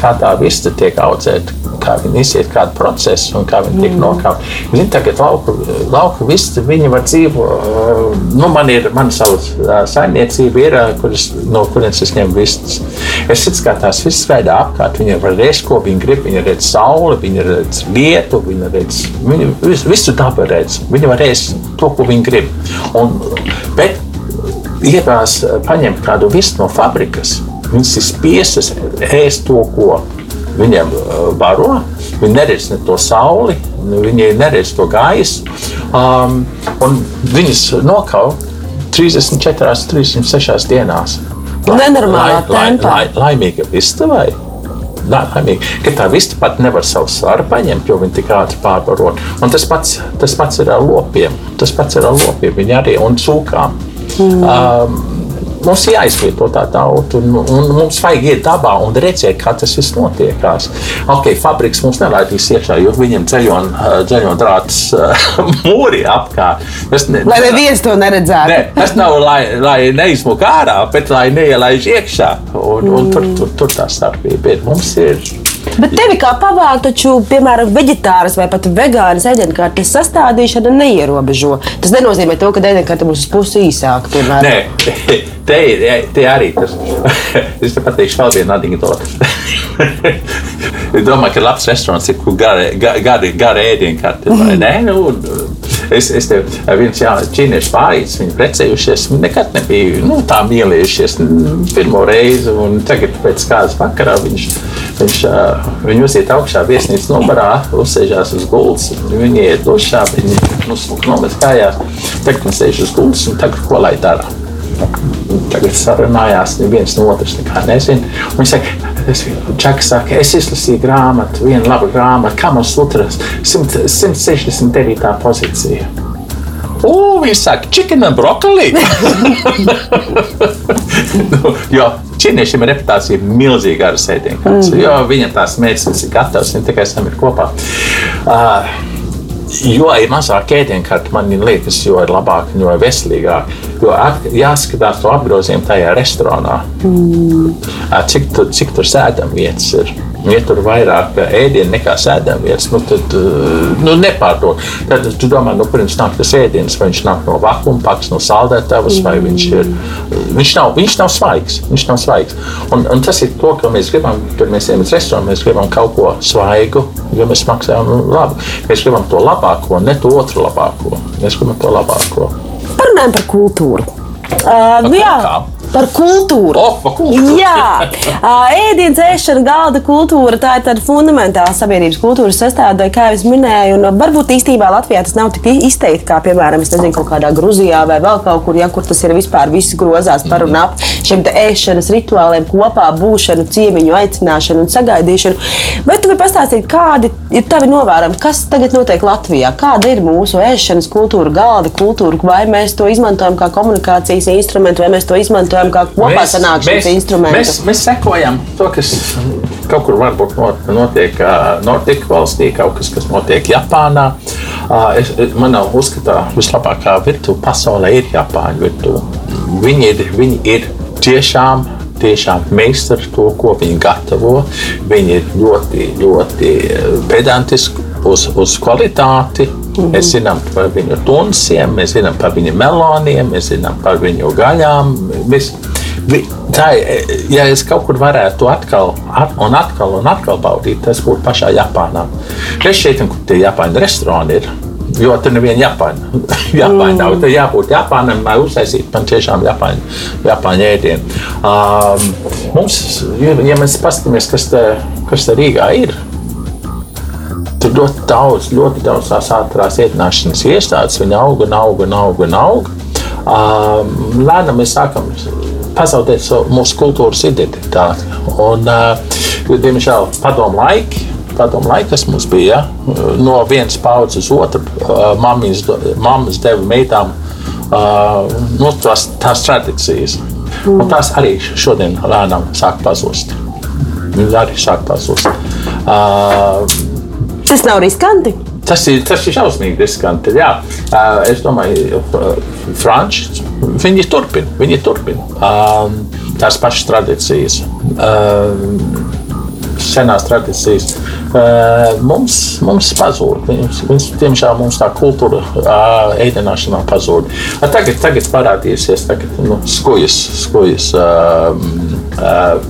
C: kā tā vista tiek audzēta, kā viņi iziet kādu procesu un kā viņi tiek mm. nokauti. Zini, tagad lauku, lauku visi, viņi var dzīvot, nu, man ir, man savs ā, saimniecība ir, kuras, no kurienes es ņemu vistas. Es redzu, kā tās visas veidā apkārt, viņi var ēst, ko viņi grib, viņi redz sauli, viņi redz lietu, viņi redz, viņi visu, dabu redz, viņi var ēst to, ko viņi grib. Un, bet, ietās paņemt kādu vistu no fabrikas, viņas ir spiestas ēst to, ko viņiem uh, baro. Viņi neredz ne to sauli, viņi neredz to gaisu. Um, un viņas nokauj 34, 36 dienās.
B: Nenormālā tempā.
C: lai, laimīga vista vai? Nā, laimīgi, tā vista pat nevar savu svaru paņemt, jo viņi tik ātri pārbaro. Un tas pats, tas pats ir ar lopiem. Tas pats ir ar lopiem. Viņi arī un cūkām. Mm. Um, mums ir jāizglīto tā tauta, un, un mums vajag iet dabā un redzēt, kā tas viss notiekās. Ok, fabriks mums nelaidīs iekšā, jo viņiem ceļon, ceļon drāts [laughs] mūri apkārt. Tas
B: ne, lai neviens to neredzētu.
C: Ne, tas nav, lai, lai neizmuk ārā, bet lai neielaiž iekšā. Un, un tur, tur, tur tā starpība ir. Mums ir
B: Bet tevi kā pavāru, taču, piemēram, vegetāras vai pat vegānas ēdienkartes sastādīšana neierobežo. Tas nenozīmē to, ka ēdienkarte būs pusi īsāka.
C: Nē, [laughs] te, ir, te arī tas. [laughs] es te pateikšu vēl vienu anekdoti. [laughs] es domāju, ka labs restorāns ir gara, gara, gara ēdienkarte. Nē, nu, es, es tev viens ķīniešu pārītis, viņi precējušies, nekad nebija nu, tā mīlējušies pirmo reizi, tagad pēc kādas vakarā viņš Viņš viņu uziet augšā, viesnīcas nobarā, uzsēžās uz gultas. Viņi iet dušā, viņi nu, nomet kājās. Tagad viņi sēž uz gultas un tagad ko lai dara. Tagad sarunājās, viens no otras nezina. Viņš saka, es, Čakas saka, es izlasīju grāmatu, vienu labu grāmatu, kā mums Lutras 169. pozīcija. O, viņš saka, chicken and broccoli. [laughs] nu, jo ķīniešiem ir reputācija milzīga ar sēdiņkārtas, mm. jo viņam tās mērķis ir gatavs, viņi tikai sam ir kopā. Uh, Jo ir mazāk ēdienkarti, man liekas, jo ir labāk, jo ir veselīgāk. Jo jāskatās to apgrozījumu tajā restorānā. Mm. Cik, tur, cik tur sēdam vietas ir? Ja tur vairāk ēdienu nekā sēdamvietas, nu, tad eh, nu, nepārdod. Tad tu domā, no nu, kurienes nāk tas ēdiens, vai viņš nāk no vakuma paks, no saldētavas, vai viņš ir. Viņš nav, viņš nav svaigs. Viņš nav svaigs. Un, un tas ir to, ko mēs gribam, kad mēs ejam uz restorānu. Mēs gribam kaut ko svaigu, jo mēs maksājam labu. Mēs gribam to labāko, ne to otru labāko. Mēs gribam to labāko.
B: Parunājam par kultūru. Uh, nu, jā, kā? Par kultūru.
C: Oh, par kultūru.
B: Jā, ēdienas ēšana, galda kultūra, tā ir tāda fundamentāla sabiedrības kultūras sastāvdaļa, kā jau minēju. Un varbūt īstenībā Latvijā tas nav tik izteikti, kā piemēram, nezinu, kaut kādā Grūzijā vai vēl kaut kur, ja, kur tas ir vispār viss grozās par un ap šiem ēšanas rituāliem, kopā būšanu, ciemiņu aicināšanu un sagaidīšanu. Bet tu vari pastāstīt, kādi ir tavi novērojumi, kas tagad notiek Latvijā? Kāda ir mūsu ēšanas kultūra, galda kultūra, vai mēs to izmantojam kā komunikācijas instrumentu, vai mēs to izmantojam? Izmantojam kā kopā sanākšanas instrumentu.
C: Mēs, mēs sekojam to, kas kaut kur varbūt notiek Nordikas valstī, kaut kas, kas notiek Japānā. Es, manā uzskatā vislabākā virtuve pasaulē ir Japāņu virtuve. Viņi ir, viņi ir tiešām tiešām meistari to, ko viņi gatavo. Viņi ir ļoti, ļoti pedantiski uz, uz kvalitāti. Mm. Mēs zinām par viņu tunsiem, mēs zinām par viņu meloniem, mēs zinām par viņu gaļām. Mēs, tā, ja es kaut kur varētu atkal un atkal un atkal baudīt, tas būtu pašā Japānā. Es šeit, kur tie Japāņu restorāni ir. Jo tur neviena Japāņa. [laughs] Japāņa nav. Tur jābūt Japānam, lai uztaisītu man tiešām Japāņu, Japāņu ēdienu. Um, mums, ja mēs paskatāmies, kas te, kas te Rīgā ir, ļoti daudz, ļoti daudz tās ātrās ietnāšanas iestādes, viņa aug un aug un aug. Un aug. Um, lēnām mēs sākam pazaudēt mūsu kultūras identitāti. Un, uh, diemžēl padomu laiki. Padomu laiki, kas mums bija no vienas paudzes uz otru, uh, mammas, mammas deva meitām uh, nu, tās, tās tradīcijas. Un tās arī šodien lēnām sāk pazust. Viņas arī sāk pazust. Uh,
B: Tas nav riskanti.
C: Tas ir, tas ir šausmīgi riskanti. Jā. Es domāju, Franči viņi turpina. Viņi turpina tās pašas tradīcijas, senās tradīcijas. Mums, mums pazūd. Viņas, diemžēl mums tā kultūra ēdināšanā pazūd. Tagad, tagad parādīsies tagad, nu, skujas, skujas,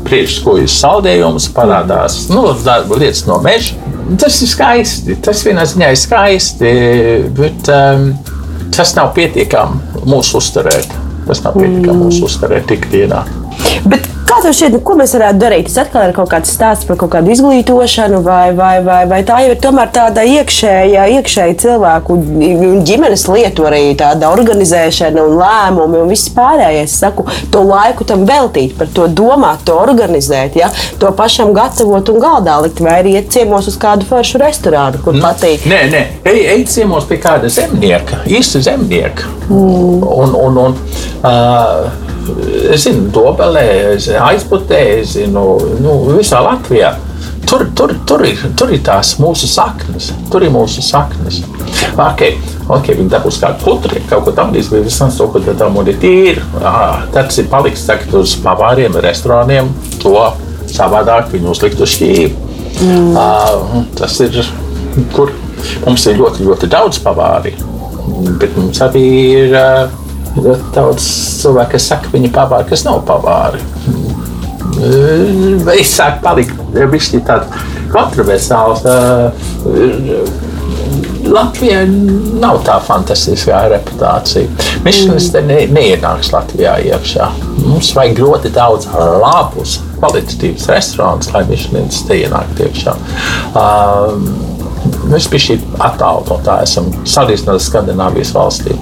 C: priekšskujas saldējums, parādās nu, lietas no meža Tas ir skaisti. Tas vienā ziņā ir skaisti, bet um, tas nav pietiekami mūsu uzturēt. Tas nav pietiekami mm. mūsu uzturēt ikdienā.
B: Bet Kā tev šķiet, ko mēs varētu darīt? Tas atkal ir kaut kāds stāsts par kaut kādu izglītošanu, vai, vai, vai, vai tā jau ir tomēr tāda iekšēja, iekšēja cilvēku ģimenes lietu, arī tāda organizēšana un lēmumi un viss pārējais. Es saku, to laiku tam veltīt, par to domāt, to organizēt, ja? to pašam gatavot un galdā likt, vai arī iet ciemos uz kādu foršu restorānu, kur nu, patīk.
C: Nē, nē, ej, ej ciemos pie kāda zemnieka, īsta zemnieka. Mm. Un, un, un, uh, es zinu, Dobelē, aizputē, es zinu, nu, visā Latvijā. Tur, tur, tur, ir, tur ir tās mūsu saknes. Tur ir mūsu saknes. Okay. Okay, viņi dabūs kādu putru, kaut ko tamdīs, vai visam to, ko tam ir tīri. Tad ir paliks tagad uz pavāriem, restorāniem. To savādāk viņi uzlikt uz šķīvi. Mm. Uh, tas ir, kur mums ir ļoti, ļoti daudz pavāri. Bet mums arī ir uh, ļoti daudz cilvēku, kas saka, viņi pavāri, kas nav pavāri. Es sāku palikt bišķi tādu kontroversāls. Latvijai nav tā fantastiskā reputācija. Mišlins te ne, neienāks Latvijā iekšā. Mums vajag ļoti daudz labus, kvalitatīvus restorānus, lai Mišlins te ienāktu iekšā. Um, mēs bijām šī attālu no tā, esam salīdzinot ar Skandināvijas valstīm.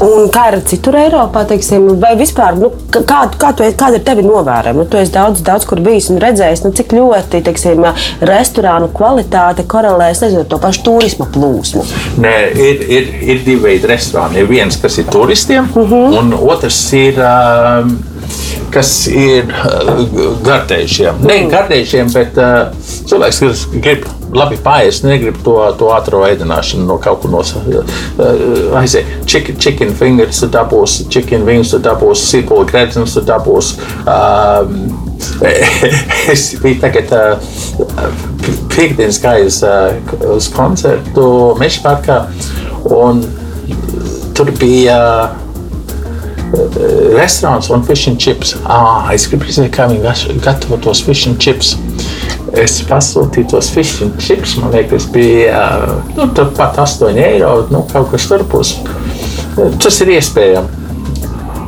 B: Un kā ir citur Eiropā, teiksim, vai vispār, nu, kā, kā tu, kāda ir tevi novērojama? Nu, tu esi daudz, daudz kur bijis un redzējis, nu, cik ļoti teiksim, restorānu kvalitāte korelē ar to pašu turisma plūsmu.
C: Nē, ir, ir, ir divi veidi restorāni. Ir viens, kas ir turistiem, uh mhm. -huh. un otrs ir. Um, kas ir uh, gardējušiem. Ne mm. gardējušiem, bet uh, cilvēks, kas grib labi pāriest, negrib to, to ātrā ēdināšanu no kaut kur uh, aiziet. Chicken, chicken fingers dabūs, chicken wings dabūs, sīpola gredzens dabūs. Um, [laughs] es biju tagad uh, piekdienas gājis uh, uz koncertu Meža parkā, un tur bija uh, restorāns un fish and chips. Ah, es gribu zināt, kā viņi gatavo tos fish and chips. Es pasūtīju tos fish and chips. Man liekas, bija nu, pat 8 eiro. Nu, kaut kas turpus. Tas ir iespējams.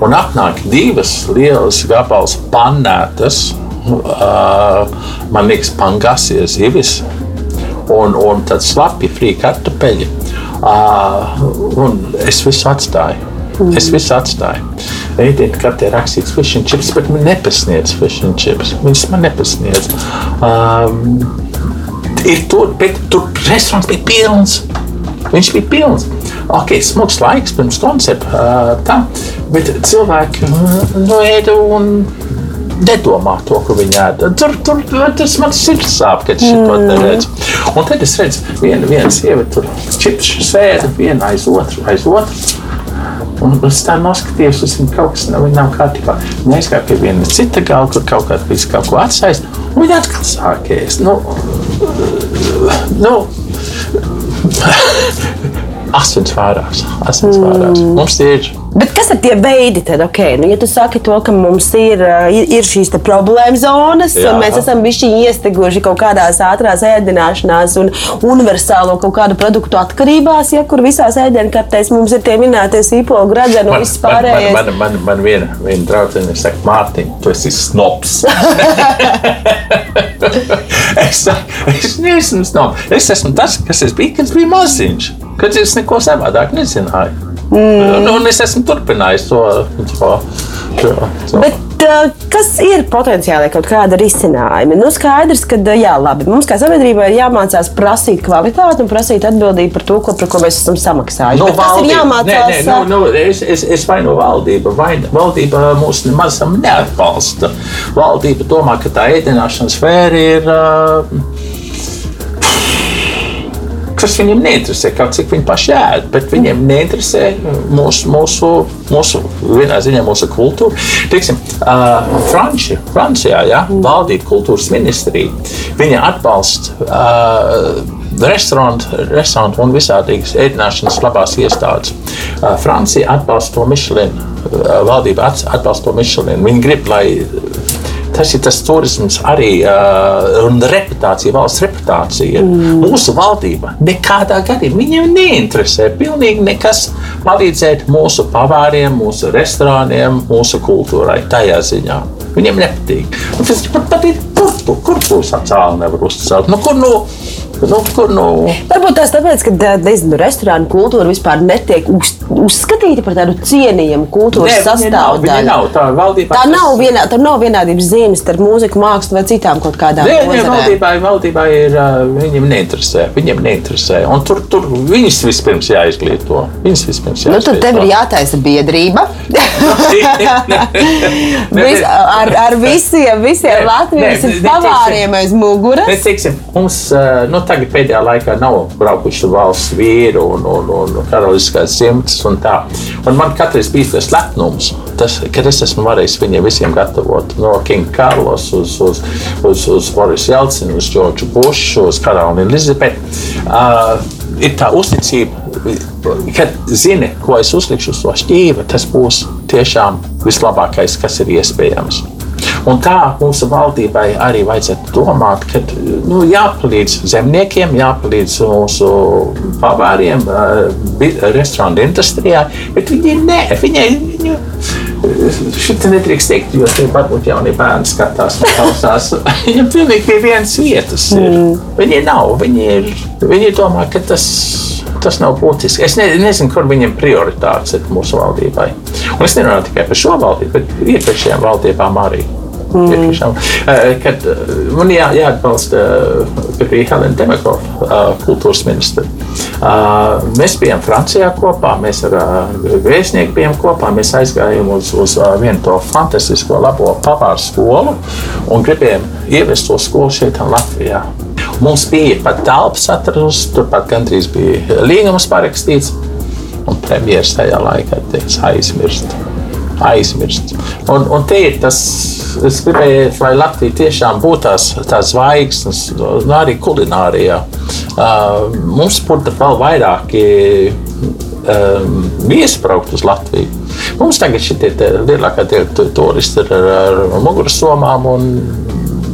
C: Un atnāk divas lielas gabalas panētas. Uh, man liekas, pangasies zivis. Un, un tad slapi frī kartupeļi. Uh, un es visu atstāju. Mm. Es visu atstāju. Ēdienu kartē rakstīts fish and chips, bet man nepasniedz fish and chips. Viņas man nepasniedz. Um, ir tur, bet tur restorāns bija pilns. Viņš bija pilns. Ok, smags laiks pirms koncerta, uh, tā, bet cilvēki nu, ēda un nedomā to, ko viņi ēda. Tur, tur tas man sirds sāp, kad es to mm. redzu. Un tad es redzu, viena, viena sieviete tur čips sēda viena aiz otru, aiz otru. Un es tā noskatījos, tas ir kaut kas, nav, nav kārtībā. Viņa aizgāja pie viena cita gala, kur kaut kāda līdz kaut ko atsaist, un viņa atkal sākēs. Nu, nu, [laughs] asins vārās, asins vārās. Mm. Mums tie ir
B: Bet kas ir tie veidi, tad, okay, nu, ja tu saki to, ka mums ir, ir šīs problēma zonas, Jā. un mēs esam bijuši iesteguši kaut kādās ātrās ēdināšanās un universālo kaut kādu produktu atkarībās, ja kur visās ēdienkartēs mums ir tie minētie sīpolu gradzeni un viss pārējais.
C: Man, man, man, man, man viena, viena draudzene saka, Mārtiņ, tu esi snobs. [laughs] es, es neesmu snobs. Es esmu tas, kas es biju, kad es biju maziņš, kad es neko savādāk nezināju. Mm. Un, un es esmu turpinājis to. to, to.
B: Bet, uh, kas ir potenciāli kaut kāda risinājuma? Nu, skaidrs, ka jā, labi, mums kā sabiedrībai ir jāmācās prasīt kvalitāti un prasīt atbildību par to, ko, par ko mēs esam samaksājuši.
C: No,
B: nu, tas ir jāmācās.
C: Nē, nē, nu, nu, es, es, es vainu valdību, vai valdība mūs nemaz neatbalsta. Valdība domā, ka tā ēdināšanas sfēra ir. Uh, kas viņiem neinteresē, kaut cik viņi paši ēd, bet viņiem neinteresē mūsu, mūsu, mūsu vienā ziņā mūsu kultūra. Teiksim, uh, Franči, Francijā ja, valdība kultūras ministrija, viņi atbalsta uh, restorānu, restorānu un visādīgas ēdināšanas labās iestādes. Uh, Francija atbalsta to Michelin, uh, valdība atbalsta to Michelin. Viņi grib, lai tas ir tas turisms arī uh, un reputācija, valsts reputācija. Mm. Mūsu valdība nekādā gadījumā viņiem neinteresē pilnīgi nekas palīdzēt mūsu pavāriem, mūsu restorāniem, mūsu kultūrai tajā ziņā. Viņiem nepatīk. Un tas pat patīk, kur tu, kur tu sacāli nevar uzcelt. Nu, kur, nu, Nu, kur, nu...
B: Varbūt tas tāpēc, ka nezinu, restorānu kultūra vispār netiek uz, uzskatīta par tādu cienījamu kultūras sastāvdaļu.
C: Nav, tā valdībā,
B: tā nav, vienā, tā nav vienādības zīmes starp mūziku, mākslu vai citām kaut kādām
C: lietām. Nē, valdībā, valdībā ir, viņiem neinteresē. Viņiem neinteresē. Un tur, tur viņas vispirms jāizglīto. Viņas vispirms jāizglīto.
B: Nu, tad tev ir jātaisa biedrība. [laughs] Vis, ar, ar visiem, visiem
C: Nē,
B: Latvijas
C: ne,
B: pavāriem aiz muguras.
C: Bet, teiksim, mums nu, tagad pēdējā laikā nav braukuši valsts vīru un, un, un, karaliskās dzimtas un tā. Un man katrs bija tas lepnums, tas, kad es esmu varējis viņiem visiem gatavot. No Kinga Karlos uz, uz, uz, uz Boris Jelcinu, uz Džordžu Bušu, uz Karolīnu Elizabeti. Uh, ir tā uzticība, kad zini, ko es uzlikšu uz to šķīvi, tas būs tiešām vislabākais, kas ir iespējams. Un tā mūsu valdībai arī vajadzētu domāt, ka nu, jāpalīdz zemniekiem, jāpalīdz mūsu pavāriem, eh, restorānu industrijā, bet viņi nē, viņai. Viņu, Šitā nedrīkst teikt, jo tie varbūt jaunie bērni skatās un klausās. [laughs] Viņam pilnīgi pie vienas vietas ir. Mm. Viņi nav, viņi, ir, viņi domā, ka tas, tas nav būtiski. Es ne, nezinu, kur viņiem prioritātes ir mūsu valdībai. Un es nerunāju tikai par šo valdību, bet iepriekšējām valdībām arī. Mm. Kad man jā, jāatbalsta, ka bija Helēna Demekova, kultūras ministra. Mēs bijām Francijā kopā, mēs ar vēstnieku bijām kopā. Mēs aizgājām uz, uz vienu to fantastisko labo pavāru skolu un gribējām ievest to skolu šeit, Latvijā. Mums bija pat telpas atrasts, turpat gandrīz bija līgums parakstīts. Un premjerministrs tajā laikā teica, aizmirst. Aizmirst. Un, un te ir tas, es gribēju, lai Latvija tiešām būtu tās, tās zvaigznes, nu, arī kulinārijā. Uh, mums būtu vēl vairāk um, viesbraukt uz Latviju. Mums tagad šie lielākie turisti ir ar, ar muguras somām, un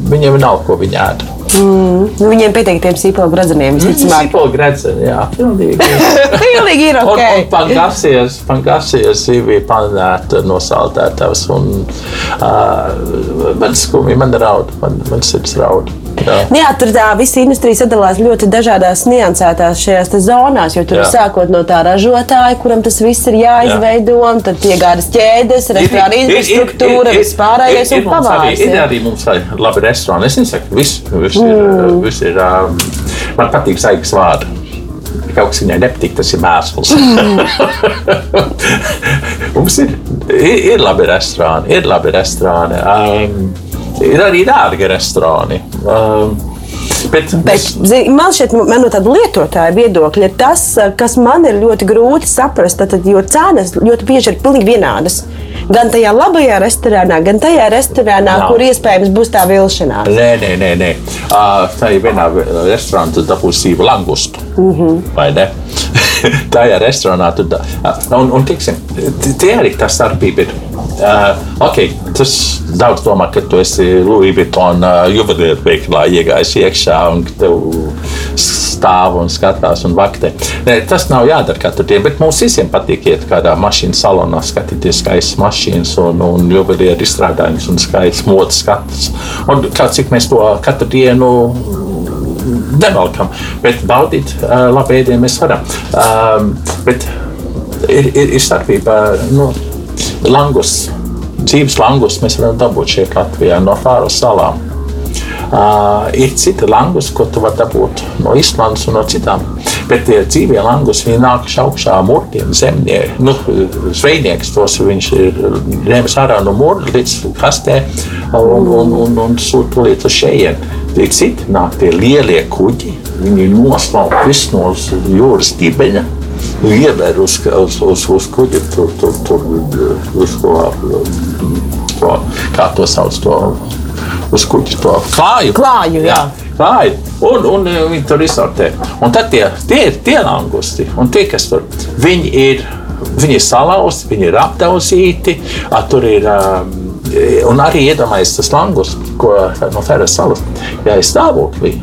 C: viņiem nav ko viņi ēd.
B: Mm. Nu, viņiem pietiek tiem sīpolu gradzeniem.
C: Sīpolu gradzeni, jā, pilnīgi. [laughs]
B: pilnīgi ir ok.
C: Un, un pangasies, pangasies bija panēta no saldētavas. Un uh, man skumji, man raud, man, man sirds raud.
B: Nu jā, tur tā visa industrija sadalās ļoti dažādās niansētās šajās zonās, jo tur jā. ir sākot no tā ražotāja, kuram tas viss ir jāizveido, jā. un tad piegādas ķēdes, restorāna infrastruktūra, vispārējais un pavārs.
C: Ir arī mums labi restorāni. Es nesaku, viss, viss ir, mm. viss ir um, man patīk saigas vārdi kaut kas viņai nepatīk, tas ir mēsls. [laughs] Mums ir, ir, ir labi restorāni, ir labi restorāni. Um, ir arī dārgi restorāni. Um,
B: Bet, bet, man šķiet, man no tāda lietotāja viedokļa, ir tas, kas man ir ļoti grūti saprast, tad, jo cenas ļoti bieži ir pilnīgi vienādas. Gan tajā labajā restorānā, gan tajā restorānā, Nav. kur iespējams būs tā vilšanās.
C: Nē, nē, nē. nē. Uh, tā ir vienā restorānā, tu dabūsi langustu. Mm -hmm. Vai ne? [laughs] tajā restorānā tu dabūsi. Un, un tiksim, tie arī tā starpība ir. Uh, okay, tas daudz domā, ka tu esi Louis Vuitton uh, juvelieru veikalā iegājis iekšā un tev stāv un skatās un vaktē. Ne, tas nav jādara katru dienu, bet mums visiem patīk iet kādā mašīnu salonā, skatīties skaistas mašīnas un, un juvelieru izstrādājumus un skaistas modes skatus. Un kā cik mēs to katru dienu nevelkam, bet baudīt uh, labu ēdienu mēs varam. Um, bet ir, ir, ir starpība. Nu, langus, dzīves langus mēs varam dabūt šeit Latvijā no Fāru salām. Uh, ir citi langus, ko tu vari dabūt no Islandes un no citām. Bet tie dzīvie langus, viņi nāk augšā mūriem, zemnieki. Nu, zvejnieks tos viņš ir ņēmis ārā no mūra līdz kastē un, un, un, un sūta līdz šejien. Tie citi nāk tie lielie kuģi, viņi noslauka visu no jūras dibeņa ievēr uz, uz, uz, uz kuģa, tur, tur, tur uz ko, to, kā to sauc, to, uz kuģa, to klāju.
B: Klāju, jā.
C: jā. Klāju. Un, un viņi tur izsortē. Un tad tie, tie ir tie langusti, un tie, kas tur, viņi ir, viņi ir salauzti, viņi ir aptauzīti, tur ir, un arī iedomājies tas langus, ko no Feras salas, ja ir stāvoklī,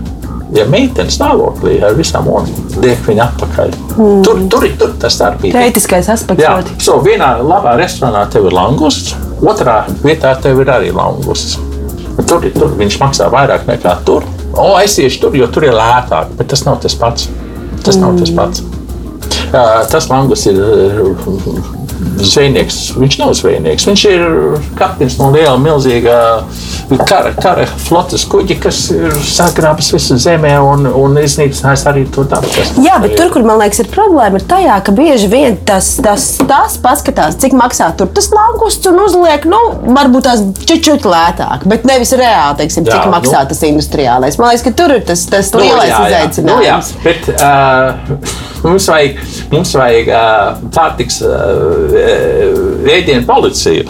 C: ja meitene stāvoklī ar visām monētām, liek viņa atpakaļ. Mm. Tur, tur ir tur tas darbības.
B: Teitiskais aspekts. Jā,
C: so, vienā labā restorānā tev ir langusts, otrā vietā tev ir arī langusts. Tur, tur viņš maksā vairāk nekā tur. O, es iešu tur, jo tur ir lētāk, bet tas nav tas pats. Tas mm. nav tas mm. pats. Tas langus ir zvejnieks. Viņš nav zvejnieks. Viņš ir kapteinis no liela, milzīga kara, kara flotes kuģa, kas ir sagrābis visu zemē un, un iznīcinājis arī to dabu.
B: Jā, bet tur, kur man liekas, ir problēma, ir tajā, ka bieži vien tas, tas, tas paskatās, cik maksā tur tas langusts un uzliek, nu, varbūt tās čučut lētāk, bet nevis reāli, teiksim, cik jā, maksā nu, tas industriālais. Man liekas, ka tur ir tas, tas nu, lielais jā, jā. izaicinājums.
C: Nu, jā, bet, uh, [laughs] Mums vajag, mums vajag uh, pārtiks uh, ēdienu policiju.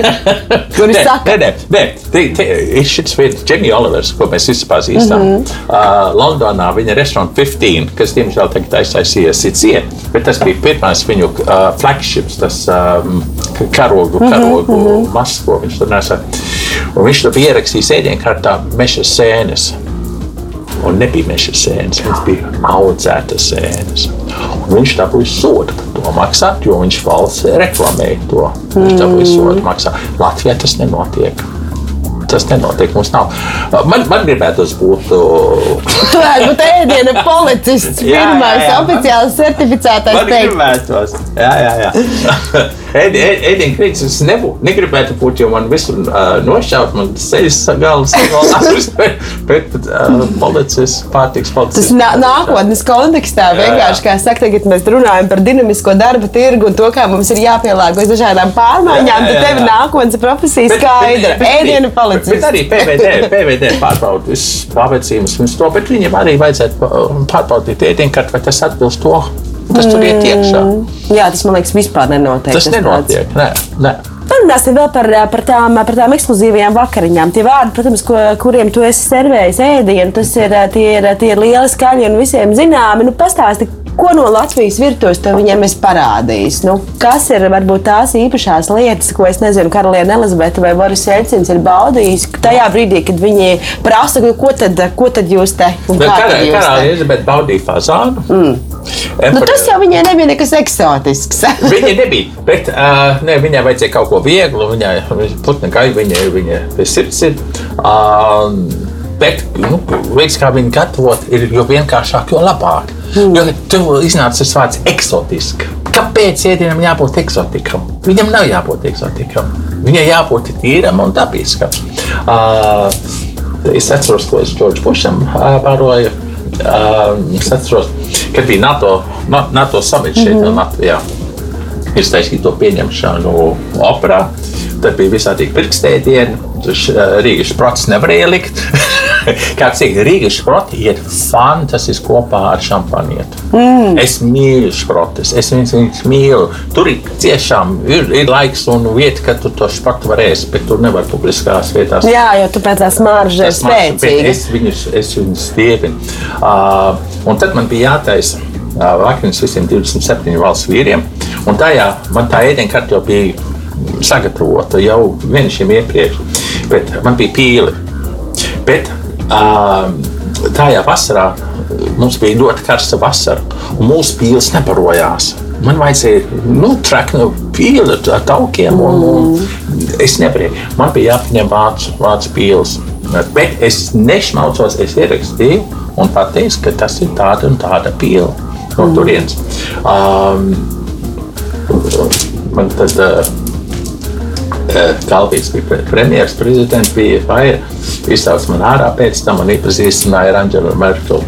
C: [laughs]
B: Kur ir saka?
C: Nē, nē, nē. Ir šis vietas, Dženija Olivers, ko mēs visi pazīstam. Mm -hmm. uh, Londonā viņa restorāna 15, kas diemžēl tagad aiztaisījies ciet, bet tas bija pirmais viņu uh, flagships, tas um, karogu, mhm, karogu mm -hmm. masks, ko viņš tur nesa. Un viņš tur bija ierakstījis ēdienkartā meža sēnes. Un nebija meža sēnes, viņas bija audzētas sēnes. Un viņš dabūja sodu par to maksāt, jo viņš valsts reklamēja to. Viņš dabūja sodu maksāt. Latvijā tas nenotiek tas nenotiek. Mums nav. Man, man gribētos būt.
B: Tu varētu būt ēdiena policists. Pirmais oficiāli certificētais.
C: Man gribētos. Jā, jā, jā. [laughs] ēdienu krītis es nebūtu, negribētu būt, jo man visur uh, nošķaut, man sejas galas galvas, [laughs] bet, bet uh, policijas, pārtiks policijas.
B: Tas nā, nākotnes kontekstā vienkārši, kā saka, tagad mēs runājam par dinamisko darba tirgu un to, kā mums ir jāpielāgojas dažādām pārmaiņām, tad tev nākotnes profesija skaidra. Ēdienu policists.
C: Bet arī PVD, PVD pārbaud visus pavecījumus, viņus to, bet viņiem arī vajadzētu pārbaudīt ēdienkartu, vai tas atbilst to kas tur iet iekšā. Mm.
B: Jā, tas man liekas, vispār nenotiek.
C: Tas, tas nenotiek. Nē, nē.
B: Parunāsim vēl par, par, tām, par tām ekskluzīvajām vakariņām. Tie vārdi, protams, ko, kuriem tu esi servējis ēdienu, tas ir tie, ir, tie ir lieli skaļi un visiem zināmi. Nu, pastāsti, Ko no Latvijas virtuves tev viņiem ir parādījis? Nu, kas ir varbūt tās īpašās lietas, ko es nezinu, Karaliene Elizabete vai Boris Jelcins ir baudījis tajā brīdī, kad viņi prasa, ko tad, ko tad jūs te?
C: Karaliene Elizabete baudīja fazānu. Mm.
B: Emperor. Nu, tas jau viņai nebija nekas eksotisks. [laughs]
C: viņa [laughs] nebija, bet uh, ne, viņai vajadzēja kaut ko vieglu. Viņai putna gaļa, viņai, viņai sirds ir. Uh, bet, nu, veids, kā viņi gatavot, ir jo vienkāršāk, jo labāk. Jo tur iznāca tas vārds eksotiski. Kāpēc ēdienam jābūt eksotikam? Viņam nav jābūt eksotikam. Viņai jābūt tīram un dabiskam. Uh, es atceros, ko es Džordžu Bušam uh, pāroju. Uh, es atceros, kad bija NATO, NATO samits šeit mm -hmm. Latvijā. Es taisīju to pieņemšanu operā. Tad bija visādi pirkstēdieni. Rīgas prots nevarēja likt. [laughs] [laughs] Ir Rīgas sproti, ir fantastiski kopā ar šampanietu. Mm. Es mīlu sprotus, es viņus, viņus mīlu. Tur ir tiešām ir, ir laiks un vieta, kad tu to sprotu var ēst, bet tur nevar publiskās vietās.
B: Jā, jo tu pēc tās maržas ir spēcīgi.
C: Es viņus, es viņus dievinu. Uh, un tad man bija jātaisa uh, vakariņas visiem 27 valsts vīriem. Un tajā man tā ēdienkarte jau bija sagatavota jau vienam iepriekš. Bet man bija pīle. Bet tajā vasarā mums bija ļoti karsta vasara, un mūsu pīles neparojās. Man vajadzēja nu, traknu pīli ar taukiem, un, un es nevarēju. Man bija jāpaņem vācu, vācu pīles. Bet es nešmaucos, es ierakstīju un pateicu, ka tas ir tāda un tāda pīle no turienes. Um, man tad uh, Kalvijas bija premjeras, prezidents bija Faira. Izsauc man ārā, pēc tam man iepazīstināja ar Angelu Merkelu.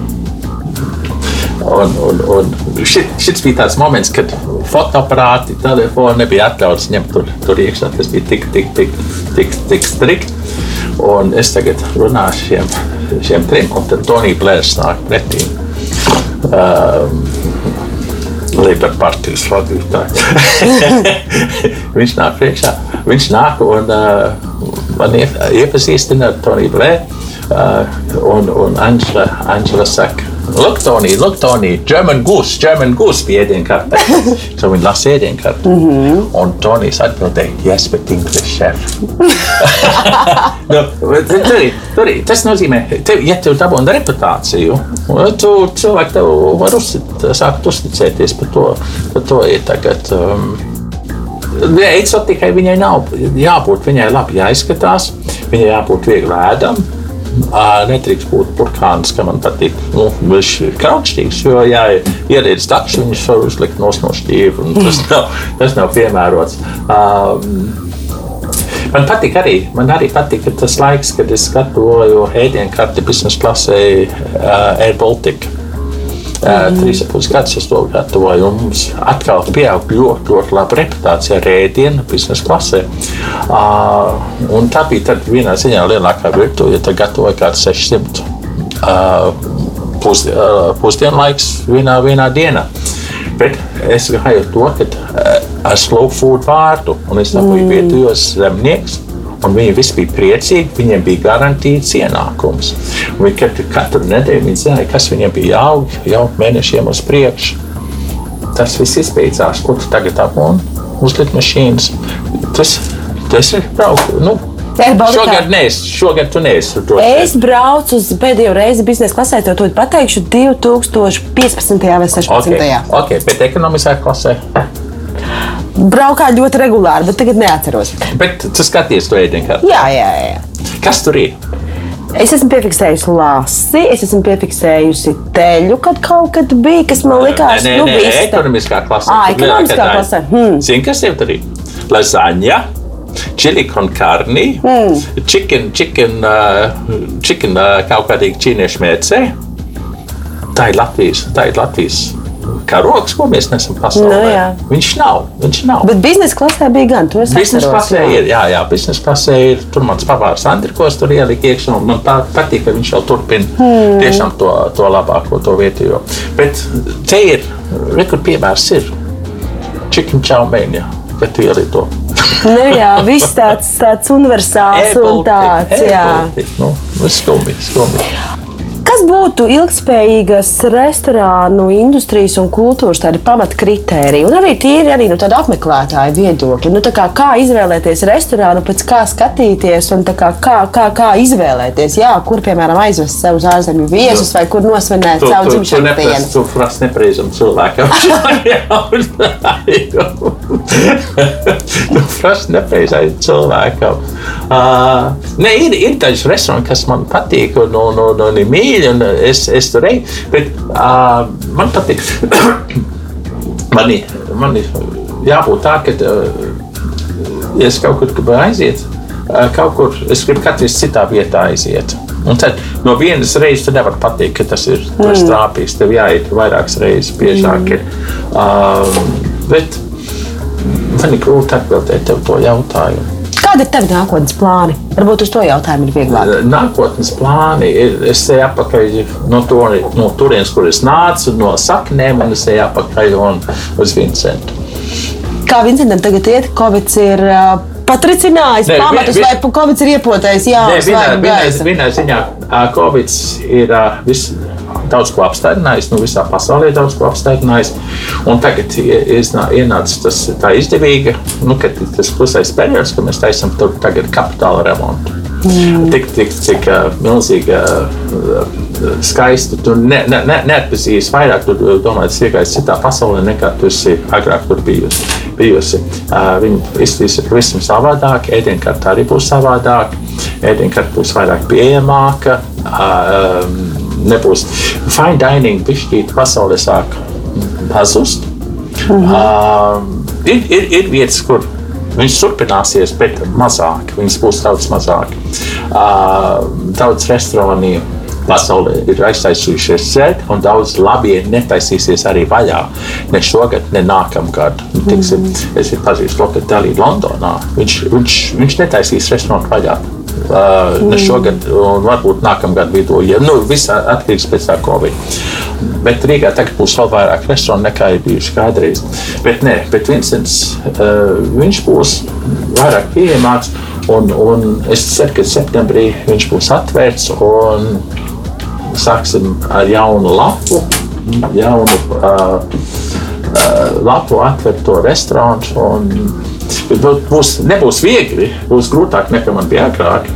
C: Un, un, un šit, šis bija tāds moments, kad fotoaparāti, telefoni nebija atļauts ņemt tur, tur iekšā. Tas bija tik, tik, tik, tik, tik strikt. Un es tagad runāšu šiem, šiem trim, un tad Tonija Blērs nāk pretī. Um, Labour partijas vadītājs. [laughs] viņš nāk priekšā, viņš nāk un uh, man iepazīstina ar Toniju Blēru. Uh, un un Anģela, Anģela saka, Look, Tony, look, Tony, German goose, German goose bija ēdienkarte. [laughs] so viņi lasa ēdienkarti. Mm -hmm. Un Tonijs atbildēja, yes, but English chef. nu, tur, tur, tas nozīmē, tev, ja tev dabūna reputāciju, tu cilvēki tev var uzsit, sākt uzticēties par to, par to ir tagad. Um, Eksotikai viņai nav jābūt, viņai labi jāizskatās, viņai jābūt viegli ēdamai nedrīkst būt burkāns, ka man patīk. Nu, viņš ir kraukšķīgs, jo, ja ierīdas takšu, viņš var uzlikt nos no šķīvi. Tas [laughs] nav, tas nav piemērots. Uh, Man patīk arī, man arī patīk tas laiks, kad es gatavoju ēdienkarti biznesa klasē uh, Air Baltica. Trīs ar pus gadus es to gatavoju. Mums atkal pieaug ļoti, ļoti laba reputācija ar rēdienu biznesa klasē. Un tā bija tad vienā ziņā lielākā virtuve, ja tā gatavoja kāds 600 uh, pus, pusdienlaiks vienā, vienā dienā. Bet es gāju to, ka ar slow food vārdu, un es dabūju mm. vietējos zemnieks. Un viņi visi bija priecīgi, viņiem bija garantīts ienākums. Un viņi katru, katru nedēļu viņi zināja, kas viņiem bija jāaug jau mēnešiem uz priekšu. Tas viss izbeidzās. Ko tu tagad apgūni? Uzlikt mašīnas. Tas, tas ir braukt. Nu, Šogad neesi, šogad tu neesi.
B: Es braucu uz pēdējo reizi biznesa klasē, to pateikšu 2015. vai 2016.
C: Okay, okay, bet ekonomiskā klasē?
B: Braukā ļoti regulāri, bet tagad neatceros.
C: Bet tu skaties to ēdienkarti?
B: Jā, jā, jā.
C: Kas tur ir?
B: Es esmu piefiksējusi lasi, es esmu piefiksējusi teļu, kad kaut kad bija, kas man likās,
C: nē, nē, nu, nē, ekonomiskā klasē.
B: Ah, ekonomiskā klasē.
C: Hmm. Zini, kas tev tur ir? Lasaņa. Chili con carni, mm. chicken, chicken, uh, chicken uh, kaut kādīgi ķīniešu mēcē. Tā ir Latvijas, tā ir Latvijas karogs, ko mēs nesam pasaulē. No, jā. viņš nav. Viņš nav.
B: Bet biznesa klasē bija gan.
C: Biznesa klasē jā. ir. Jā, jā biznesa klasē ir. Tur mans pavārs Andrikos tur ielika iekšā. Man tā patīk, ka viņš jau turpina hmm. tiešām to, to labāko, to vietējo. Bet te ir, rekur piemērs ir. Chicken chow mein, ja, kad tu ielīji to.
B: nu, jā, viss tāds, tāds universāls un tāds. Jā,
C: nu, skumji, skumji.
B: Kas būtu ilgspējīgas restorānu industrijas un kultūras pamatkritēriji? Un arī tīri arī, nu, apmeklētāju viedokļi. Nu, kā, kā izvēlēties restorānu, pēc kā skatīties un kā, kā, kā, kā izvēlēties? Jā, kur, piemēram, aizvest savus ārzemju viesus vai kur nosvinēt tu, savu dzimšanas dienu?
C: Tu prasi nepreizam cilvēkam. [laughs] tu prasi nepreizam cilvēkam. Uh, ne, ir, ir daži restorāni, kas man patīk un, un, un, un ir mīļi mīļi, un es, es tur eju. Bet uh, man patīk, [coughs] man ir, man ir jābūt tā, ka, uh, ja es kaut kur gribu aiziet, uh, kaut kur es gribu katru citā vietā aiziet. Un tad no vienas reizes tu nevari pateikt, ka tas ir mm. trāpījis. Tev jāiet vairākas reizes, biežāk. Mm. Um, bet man ir grūti atbildēt tev to jautājumu.
B: Kādi ir tavi nākotnes plāni? Varbūt uz to jautājumu ir vieglāk.
C: Nākotnes plāni ir. Es eju atpakaļ no, to, no turienes, kur es nācu, no saknēm, un es eju atpakaļ uz Vincentu.
B: Kā Vincentam tagad iet? Covid ir uh, patricinājis ne, pamatus, vai Covid ir iepotējis? Jā,
C: vienā ziņā Covid ir viss daudz ko apstādinājis, nu, visā pasaulē daudz ko apstādinājis. Un tagad ienāca tas tā izdevīga, nu, tas klusais periods, ka mēs taisām tagad kapitāla remontu. Mm. Tik, tik, cik uh, milzīga, uh, skaista. Tu ne, ne, ne, neatpazīsi vairāk, tu domā, tas ir citā pasaulē nekā tu esi agrāk tur bijusi. bijusi. Uh, viņa izskatīs pavisam savādāk, ēdienkarta arī būs savādāk, ēdienkarta būs vairāk pieejamāka. Uh, um, nebūs fine dining, pišķīt pasaulē sāk pazust. Mhm. Uh, ir, ir, ir vietas, kur viņas turpināsies, bet mazāk. Viņas būs daudz mazāk. Daudz restorānu pasaulē ir aiztaisījušies ceļi, un daudz labie netaisīsies arī vaļā. Ne šogad, ne nākamgad. Nu, tiksim, mm. Es pazīstu Lokatēlī Londonā. Viņš, viņš, viņš netaisīs restorānu vaļā. Uh, ne šogad, un varbūt nākamgad vidū. Ja, nu, viss atkarīgs pēc tā Covid. Bet Rīgā tagad būs vēl vairāk restorānu nekā ir bijuši kādreiz. Bet, nē, bet Vincents, uh, viņš būs vairāk pieejamāks. Un, un es ceru, ka septembrī viņš būs atvērts un sāksim ar jaunu lapu, jaunu uh, uh, lapu atvērt to restorānu. Būs, nebūs viegli, būs grūtāk nekā man bija agrāk.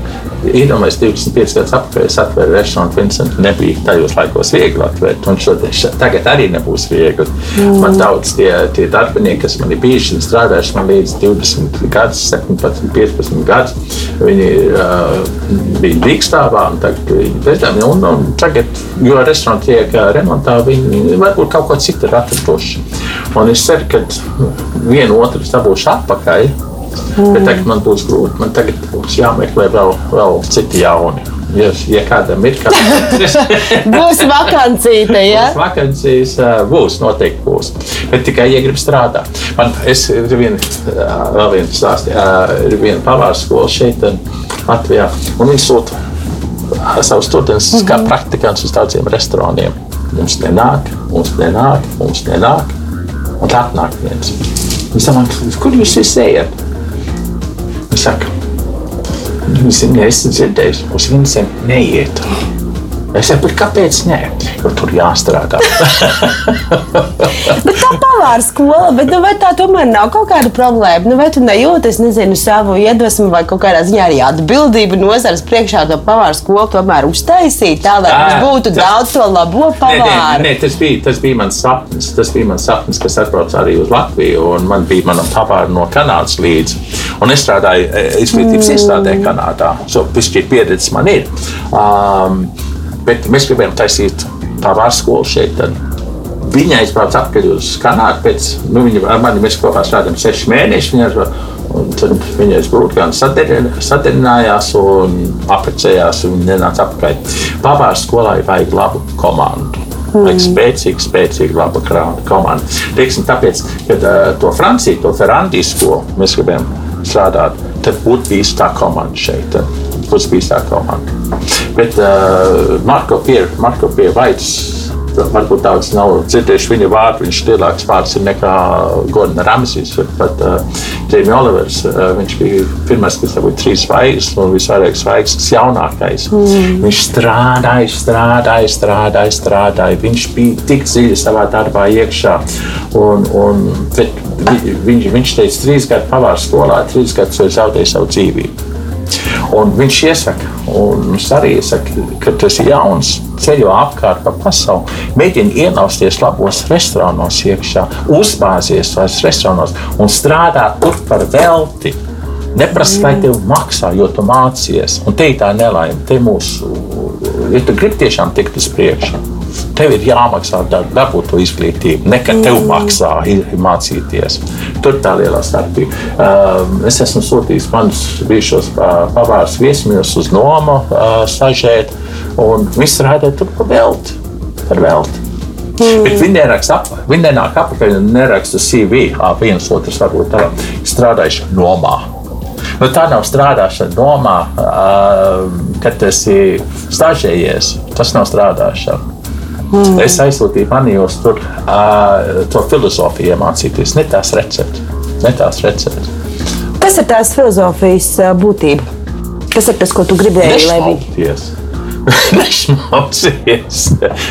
C: Iedomājieties, 25 gadus atpakaļ es atvēru restorānu Vincentu. Nebija tajos laikos viegli atvērt, un šodien, tagad arī nebūs viegli. Mm. Man daudz tie, tie darbinieki, kas man ir bijuši un strādājuši man līdz 20 gadus, 17, 15 gadus, viņi uh, bija dīkstāvā un tagad viņi bezdarbā. Un, un tagad, jo restorāni tiek remontā, viņi varbūt kaut ko citu ir atraduši. Un es ceru, ka vienu otru dabūšu atpakaļ. Mm. Bet tagad man būs grūti. Man tagad būs jāmeklē vēl, vēl citi jauni. Ja, ja kādam ir kāds [laughs]
B: būs vakancīte, ja?
C: būs vakancijas, būs noteikti būs. Bet tikai, ja grib strādāt. Man es ir viena, vēl viena stāstī, ir viena pavāra skola šeit Latvijā, un viņi sūta savus studentus mm -hmm. kā praktikants uz daudziem restorāniem. Mums nenāk, mums nenāk, mums nenāk. Un tā atnāk viens. Viņš saka, kur jūs visi ejat? Saka, Viņš ir dzirdējis, uz viņiem neiet. Es saprotu, kāpēc nē, jo tur jāstrādā. [laughs]
B: bet tā pavāra skola, bet nu, vai tā tomēr nav kaut kāda problēma? Nu, vai tu nejūti, es nezinu, savu iedvesmu vai kaut kādā ziņā arī atbildību nozares priekšā to pavāra skolu tomēr uztaisīt, tā lai mums būtu tā, daudz to labo pavāru? Nē,
C: nē, nē tas, bija, tas bija mans sapnis. Tas bija mans sapnis, kas atbrauc arī uz Latviju, un man bija mana pavāra no Kanādas līdzi. Un es strādāju e, izglītības mm. iestādē Kanādā. So, Pišķīt pieredze man ir. Um, Bet mēs gribējām taisīt pavāru skolu šeit. Tad. Viņa aizbrauca atpakaļ uz Kanādu. Pēc, nu, viņa ar mani mēs kopā strādājām sešus mēnešus. Viņa, tad viņa aizbrauca gan sadarinājās un apprecējās. Viņa nenāca atpakaļ. Pavāru skolai vajag labu komandu. Mm. Vajag spēcīgu, spēcīgu, labu komandu. Teiksim, tāpēc, kad uh, to Franciju, to Ferrandijas skolu mēs gribējām strādāt, tad būtu tā komanda šeit. Tad bijis tā komanda. Bet uh, Marko Piervaitis. Varbūt daudz nav dzirdējuši viņa vārdu. Viņš ir lielāks vārds nekā Gordons Ramsīs. Pat uh, Jamie Olivers. Uh, viņš bija pirmais, kas dabūja trīs zvaigznes un visvairāk zvaigznes jaunākais. Mm. Viņš strādāja, strādāja, strādāja, strādāja. Viņš bija tik dziļi savā darbā iekšā. Un, un, viņš, viņš teica, trīs gadu pavārs skolā, trīs gadus ir zaudējis savu dzīvību. Un viņš iesaka, un mums arī iesaka, ka tu esi jauns, ceļo apkārt pa pasauli, mēģini ielausties labos restorānos, iekšā, uzbāzies tajos restorānos un strādāt tur par velti. Neprasa, lai tev maksā, jo tu mācījies. Un te ir tā nelaime, te mūsu, ja tu gribi tiešām tikt uz priekšu tev ir jāmaksā dabūt to izglītību. Ne ka tev maksā mācīties. Tur tā lielā starpība. Um, es esmu sūtījis manus bijušos pavārus viesmīļus uz nomu stažēt, un viss strādāja tur pa velti. Par velti. Mm. Bet viņi neraksta apakaļ. Viņi nenāk apakaļ un neraksta CV. Viens otrs varbūt tā strādājuši nomā. Nu, tā nav strādāšana domā, kad tas ir stažējies. Tas nav strādāšana. Mm. Es aizsūtīju manījos tur uh, to filozofiju iemācīties, ne tās receptes. Ne tās receptes.
B: Kas ir tās filozofijas būtība? Kas ir tas, ko tu gribēji,
C: būtu? Nešmaucies.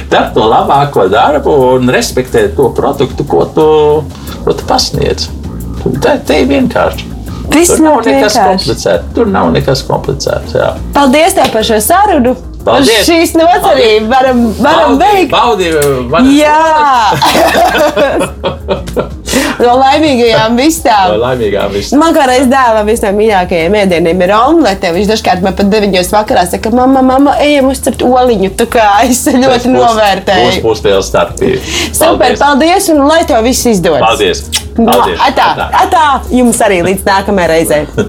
C: Dari to labāko darbu un respektē to produktu, ko tu, ko tu pasniedz. Tā, tā ir vienkārši. Tur nav nekas komplicēts. Tur nav nekas komplicēts. Jā.
B: Paldies tev par šo sarunu! Paldies. Šīs nots arī varam, varam veikt.
C: Baudīt,
B: Jā! [laughs] no laimīgajām vistām.
C: No laimīgām vistām.
B: Man kā reiz dēlam visiem mīļākajiem ēdieniem ir omlete. Viņš dažkārt man pat 9 vakarā saka, mamma, mamma, ejam uzcert oliņu. Tā kā es ļoti novērtēju.
C: Būs, liela starpība.
B: Super, paldies. un lai tev viss izdodas.
C: Paldies. paldies.
B: Atā, atā. atā, jums arī līdz nākamajai reizei. [laughs]